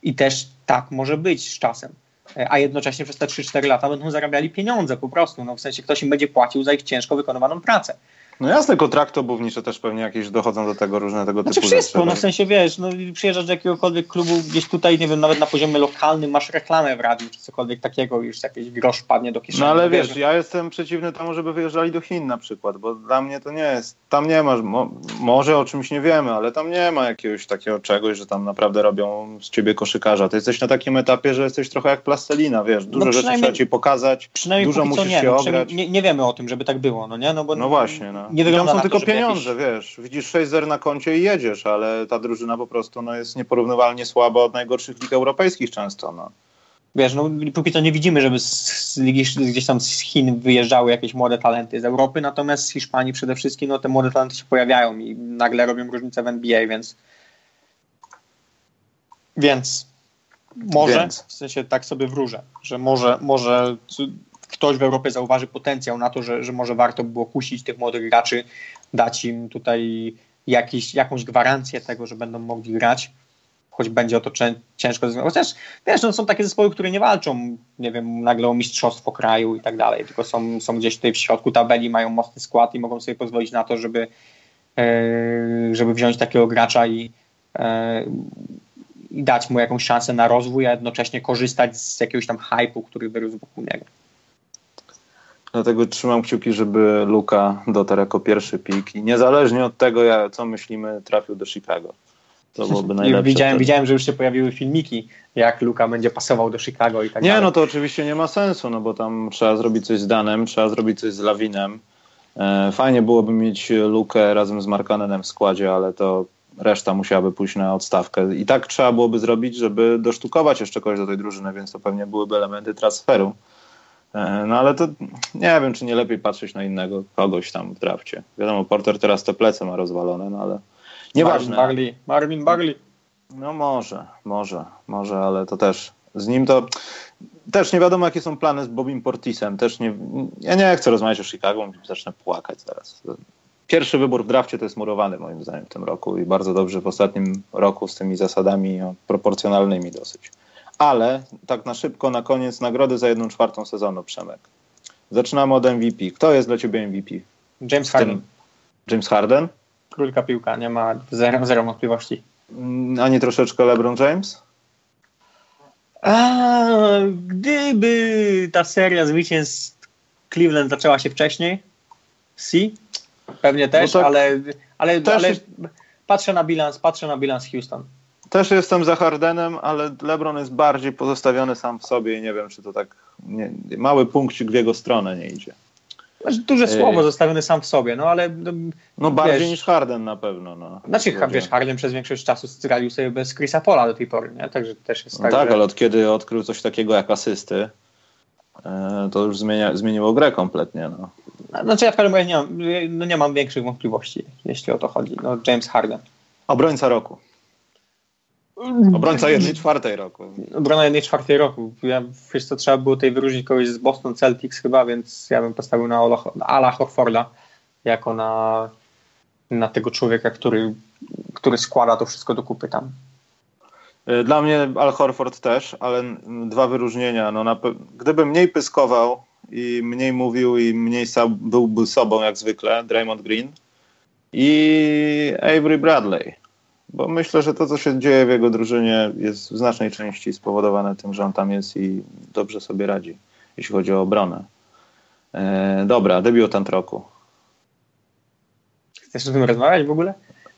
I też tak może być z czasem e, a jednocześnie przez te 3-4 lata będą zarabiali pieniądze po prostu. No, w sensie ktoś im będzie płacił za ich ciężko wykonywaną pracę. No jasne, kontrakty obuwnicze też pewnie jakieś dochodzą do tego różne tego znaczy typu wszystko, rzeczy. no w sensie wiesz, no przyjeżdżasz do jakiegokolwiek klubu gdzieś tutaj, nie wiem, nawet na poziomie lokalnym masz reklamę w radiu czy cokolwiek takiego, już jakiś grosz padnie do kieszeni. No ale wiesz, ja jestem przeciwny temu, żeby wyjeżdżali do Chin na przykład, bo dla mnie to nie jest, tam nie ma, mo, może o czymś nie wiemy, ale tam nie ma jakiegoś takiego czegoś, że tam naprawdę robią z ciebie koszykarza. Ty jesteś na takim etapie, że jesteś trochę jak plastelina, wiesz, dużo no rzeczy trzeba ci pokazać, dużo musisz nie, się no, ograć. Nie, nie, wiemy o tym, żeby tak było, no nie? No, bo no właśnie, no. Nie wygląda są tylko pieniądze, jakiś... wiesz. Widzisz 6 zer na koncie i jedziesz, ale ta drużyna po prostu no, jest nieporównywalnie słaba od najgorszych lig europejskich często. No. Wiesz, no póki co nie widzimy, żeby z ligi gdzieś tam z Chin wyjeżdżały jakieś młode talenty z Europy, natomiast z Hiszpanii przede wszystkim no, te młode talenty się pojawiają i nagle robią różnicę w NBA, więc więc może, więc. w sensie tak sobie wróżę, że może, może ktoś w Europie zauważy potencjał na to, że, że może warto było kusić tych młodych graczy, dać im tutaj jakiś, jakąś gwarancję tego, że będą mogli grać, choć będzie o to ciężko. Chociaż wiesz, no, są takie zespoły, które nie walczą, nie wiem, nagle o mistrzostwo kraju i tak dalej, tylko są, są gdzieś tutaj w środku tabeli, mają mocny skład i mogą sobie pozwolić na to, żeby żeby wziąć takiego gracza i, i dać mu jakąś szansę na rozwój, a jednocześnie korzystać z jakiegoś tam hypu, który wyrósł wokół niego. Dlatego trzymam kciuki, żeby Luka dotarł jako pierwszy pik i niezależnie od tego, co myślimy, trafił do Chicago. To byłoby najlepsze. Widziałem, widziałem, że już się pojawiły filmiki, jak Luka będzie pasował do Chicago i tak nie, dalej. Nie, no to oczywiście nie ma sensu, no bo tam trzeba zrobić coś z Danem, trzeba zrobić coś z Lawinem. E, fajnie byłoby mieć Lukę razem z Markanenem w składzie, ale to reszta musiałaby pójść na odstawkę. I tak trzeba byłoby zrobić, żeby dosztukować jeszcze kogoś do tej drużyny, więc to pewnie byłyby elementy transferu. E, no ale to nie wiem, czy nie lepiej patrzeć na innego kogoś tam w drafcie. Wiadomo, Porter teraz te plece ma rozwalone, no ale nieważne. Marvin Bagley, Marvin Bagley. No może, może, może, ale to też z nim to też nie wiadomo, jakie są plany z Bobim Portisem. Też nie, ja nie chcę rozmawiać o Chicago, zacznę płakać zaraz. Pierwszy wybór w drafcie to jest murowany moim zdaniem w tym roku i bardzo dobrze w ostatnim roku z tymi zasadami proporcjonalnymi dosyć. Ale tak na szybko, na koniec nagrody za jedną czwartą sezonu, Przemek. Zaczynamy od MVP. Kto jest dla ciebie MVP? James Harden. James Harden? Krótka piłka, nie ma zero, zero wątpliwości. Mm, ani troszeczkę LeBron James? A, gdyby ta seria zwycięstw Cleveland zaczęła się wcześniej, si, pewnie też, no tak, ale, ale, też ale patrzę na bilans, patrzę na bilans Houston. Też jestem za Hardenem, ale LeBron jest bardziej pozostawiony sam w sobie i nie wiem, czy to tak nie, mały punkcik w jego stronę nie idzie. Znaczy, duże słowo, zostawiony sam w sobie, no ale... No, no bardziej wiesz, niż Harden na pewno. No. Znaczy, wiesz, Harden przez większość czasu stracił sobie bez Chrisa Pola do tej pory, nie? Także też jest no tak, tak, że... ale od kiedy odkrył coś takiego jak asysty, e, to już zmienia, zmieniło grę kompletnie. No. Znaczy ja w każdym razie nie mam, no nie mam większych wątpliwości, jeśli o to chodzi. No, James Harden. Obrońca roku. Obrońca jednej czwartej roku. Obrona jednej czwartej roku. Ja, wiesz co, trzeba było tutaj wyróżnić kogoś z Boston Celtics chyba, więc ja bym postawił na Ala Horforda jako na, na tego człowieka, który, który składa to wszystko do kupy tam. E, dla mnie Al Horford też, ale dwa wyróżnienia. No, na, gdyby mniej pyskował i mniej mówił i mniej byłby sobą jak zwykle, Draymond Green i Avery Bradley bo myślę, że to, co się dzieje w jego drużynie, jest w znacznej części spowodowane tym, że on tam jest i dobrze sobie radzi, jeśli chodzi o obronę. E, dobra, debiutant roku. Chcesz o tym rozmawiać w ogóle?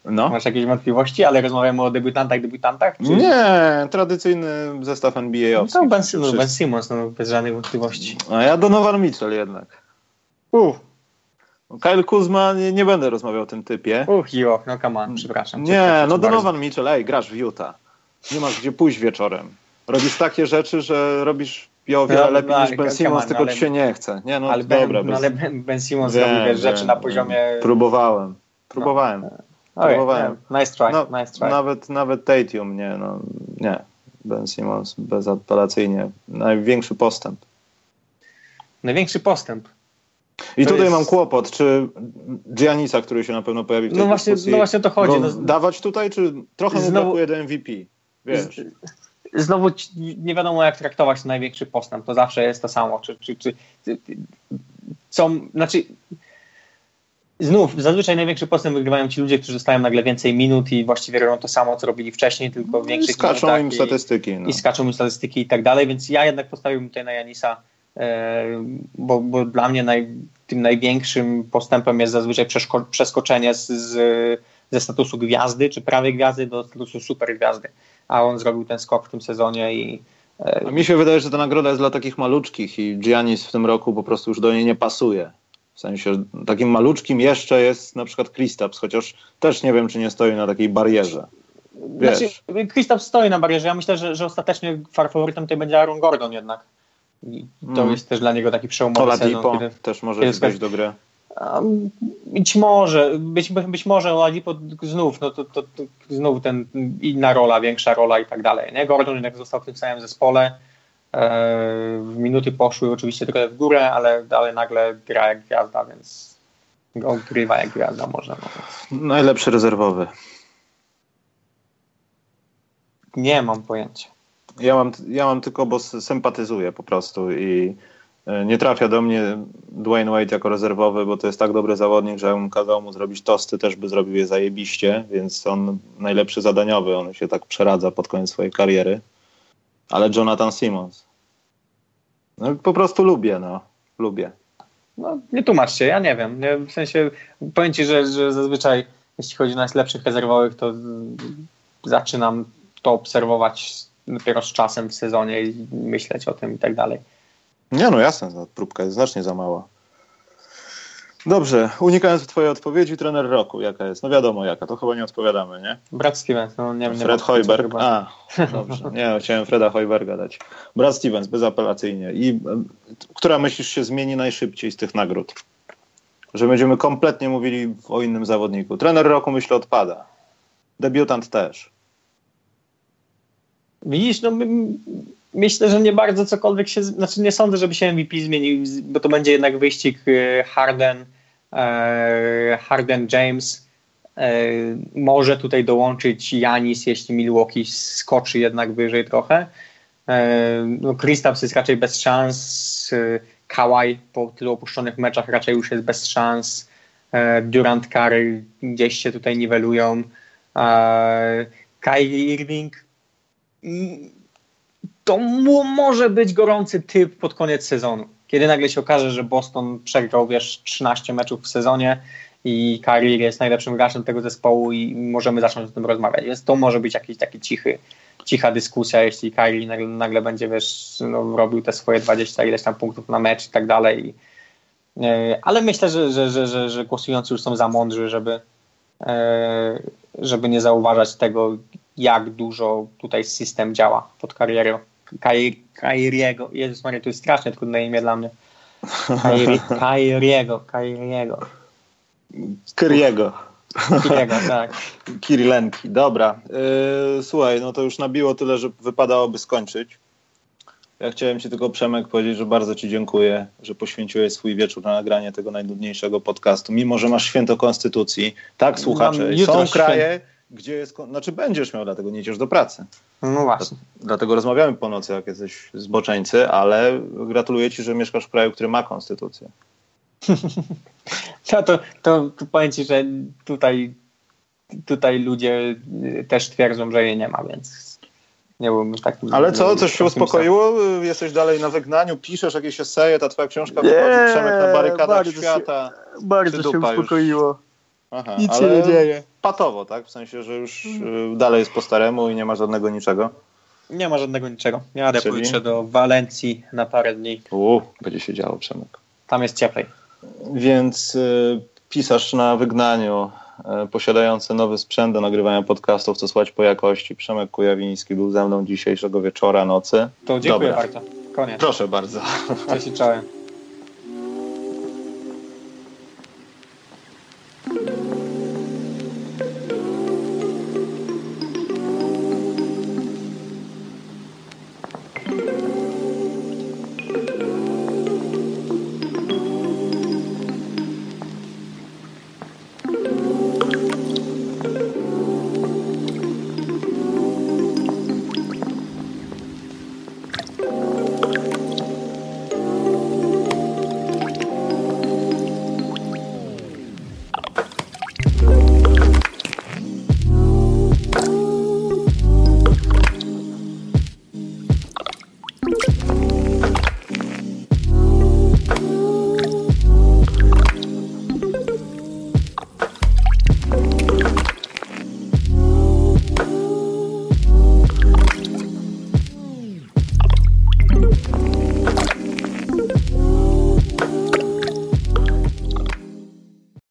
No. Masz jakieś wątpliwości, ale rozmawiamy o debiutantach, debiutantach? Czy... Nie, tradycyjny zestaw NBA. No, ben, no, ben Simmons, no, bez żadnych wątpliwości. A ja Donovan Mitchell jednak. Uff. Kyle Kuzma, nie, nie, będę rozmawiał o tym typie. Uch, jo, no come on, przepraszam. Nie, no Donovan Mitchell, ej, grasz w Utah. Nie masz gdzie pójść wieczorem. Robisz takie rzeczy, że robisz o wiele no, lepiej no, niż Ben Simmons, tylko ale, ci się nie chce. Nie, no ale dobra. Ben, bez... ale ben, ben Simmons wiem, robi wiesz, rzeczy na poziomie... Próbowałem, próbowałem. No. Próbowałem. Okay, nice try, no, nice try. Nawet, nawet Tatum, nie, no, nie. Ben Simmons bezapelacyjnie. Największy postęp. Największy postęp. I tutaj jest... mam kłopot, czy Giannisa, który się na pewno pojawi w tej no właśnie, no właśnie o to chodzi. No, dawać tutaj, czy trochę znowu, mu brakuje do MVP? Wiesz. Znowu nie wiadomo, jak traktować największy postęp. To zawsze jest to samo. Czy, czy, czy, co, znaczy, znów, zazwyczaj największy postęp wygrywają ci ludzie, którzy dostają nagle więcej minut i właściwie robią to samo, co robili wcześniej, tylko w większych I skaczą im statystyki. No. I skaczą im statystyki i tak dalej, więc ja jednak postawiłbym tutaj na Janisa bo, bo dla mnie naj, tym największym postępem jest zazwyczaj przeskoczenie z, z, ze statusu gwiazdy czy prawej gwiazdy do statusu super gwiazdy, a on zrobił ten skok w tym sezonie i e, a mi się wydaje, że ta nagroda jest dla takich maluczkich i Giannis w tym roku po prostu już do niej nie pasuje. W sensie takim maluczkim jeszcze jest na przykład Kristaps, chociaż też nie wiem, czy nie stoi na takiej barierze. Wiesz. Znaczy, Kristaps stoi na barierze. Ja myślę, że, że ostatecznie faworytem tutaj będzie Aaron Gordon jednak. I to mm. jest też dla niego taki przełomowy Oladipo sezon. Kiedy, też może kiedy wejść do gry. Być może, być, być może Oladipo znów, no to, to, to, znów ten inna rola, większa rola i tak dalej. Nie? Gordon jednak został w tym samym zespole. E, minuty poszły oczywiście trochę w górę, ale, ale nagle gra jak gwiazda, więc odgrywa jak gwiazda można. Najlepszy rezerwowy. Nie mam pojęcia. Ja mam, ja mam tylko, bo sympatyzuję po prostu i E, nie trafia do mnie Dwayne Wade jako rezerwowy, bo to jest tak dobry zawodnik, że jakbym kazał mu zrobić tosty, też by zrobił je zajebiście, więc on najlepszy zadaniowy, on się tak przeradza pod koniec swojej kariery. Ale Jonathan Simmons. No, po prostu lubię, no. Lubię. No, nie tłumaczcie, ja nie wiem. Nie, w sensie, powiem Ci, że, że zazwyczaj jeśli chodzi o najlepszych rezerwowych, to zaczynam to obserwować dopiero z czasem w sezonie i myśleć o tym i tak dalej. Nie, no jasne, próbka jest znacznie za mała. Dobrze, unikając twojej odpowiedzi, trener roku, jaka jest? No wiadomo jaka, to chyba nie odpowiadamy, nie? Brad Stevens, no nie, nie Fred Hoiberg, a, dobrze, nie, chciałem Freda Hoiberga dać. Brad Stevens, bezapelacyjnie. I która myślisz się zmieni najszybciej z tych nagród? Że będziemy kompletnie mówili o innym zawodniku. Trener roku myślę odpada. Debiutant też. Widzisz, no myślę, że nie bardzo cokolwiek się, znaczy nie sądzę, żeby się MVP zmienił, bo to będzie jednak wyścig e, Harden, e, Harden James. E, może tutaj dołączyć Janis, jeśli Milwaukee skoczy jednak wyżej trochę. No, Kristaps jest raczej bez szans. Kawhi po tylu opuszczonych meczach raczej już jest bez szans. Durant, Curry gdzieś się tutaj niwelują. Kyrie Irving to może być gorący typ pod koniec sezonu. Kiedy nagle się okaże, że Boston przegrał, wiesz, 13 meczów w sezonie i Kyrie jest najlepszym graczem tego zespołu i możemy zacząć o tym rozmawiać. Więc to może być jakiś taki cichy, cicha dyskusja, jeśli Kyrie nagle, nagle będzie, wiesz, no, robił te swoje 20 ileś tam punktów na mecz i tak dalej. E, ale myślę, że, że, że, że, że głosujący już są za mądrzy, żeby, e, żeby nie zauważać tego, jak dużo tutaj system działa pod karierą Kairiego. Jezus Maria, to jest strasznie trudne imię dla mnie. Kairiego, Kairiego. Kyriego. Kyriego, tak. Kirilenki, dobra. Yy, słuchaj, no to już nabiło tyle, że wypadałoby skończyć. Ja chciałem Ci tylko, Przemek, powiedzieć, że bardzo Ci dziękuję, że poświęciłeś swój wieczór na nagranie tego najnudniejszego podcastu, mimo że masz święto konstytucji. Tak, słuchacze, są kraje, gdzie jest, znaczy będziesz miał, dlatego nie idziesz do pracy. No właśnie. Dlatego rozmawiamy po nocy, jak jesteś zboczeńcy, ale gratuluję Ci, że mieszkasz w kraju, który ma konstytucję. to, to, to, to powiem Ci, że tutaj, tutaj ludzie też twierdzą, że jej nie ma, więc nie byłbym tak. Ale co, coś się uspokoiło? Jesteś dalej na wygnaniu, piszesz jakieś eseje, ta twoja książka wychodzi, Przemek na barykadach świata. Się, bardzo się uspokoiło. Już? Aha, Nic się nie dzieje. Patowo, tak? W sensie, że już y, dalej jest po staremu i nie ma żadnego niczego. Nie ma żadnego niczego. Jadę Czyli? pojutrze do Walencji na parę dni. Uuu, będzie się działo, Przemek. Tam jest cieplej. Więc y, pisarz na wygnaniu, y, posiadający nowy sprzęt do nagrywania podcastów, co słać po jakości. Przemek Kujawiński był ze mną dzisiejszego wieczora, nocy. To dziękuję Dobra. bardzo. Koniec. Proszę bardzo. Cześć i czołem.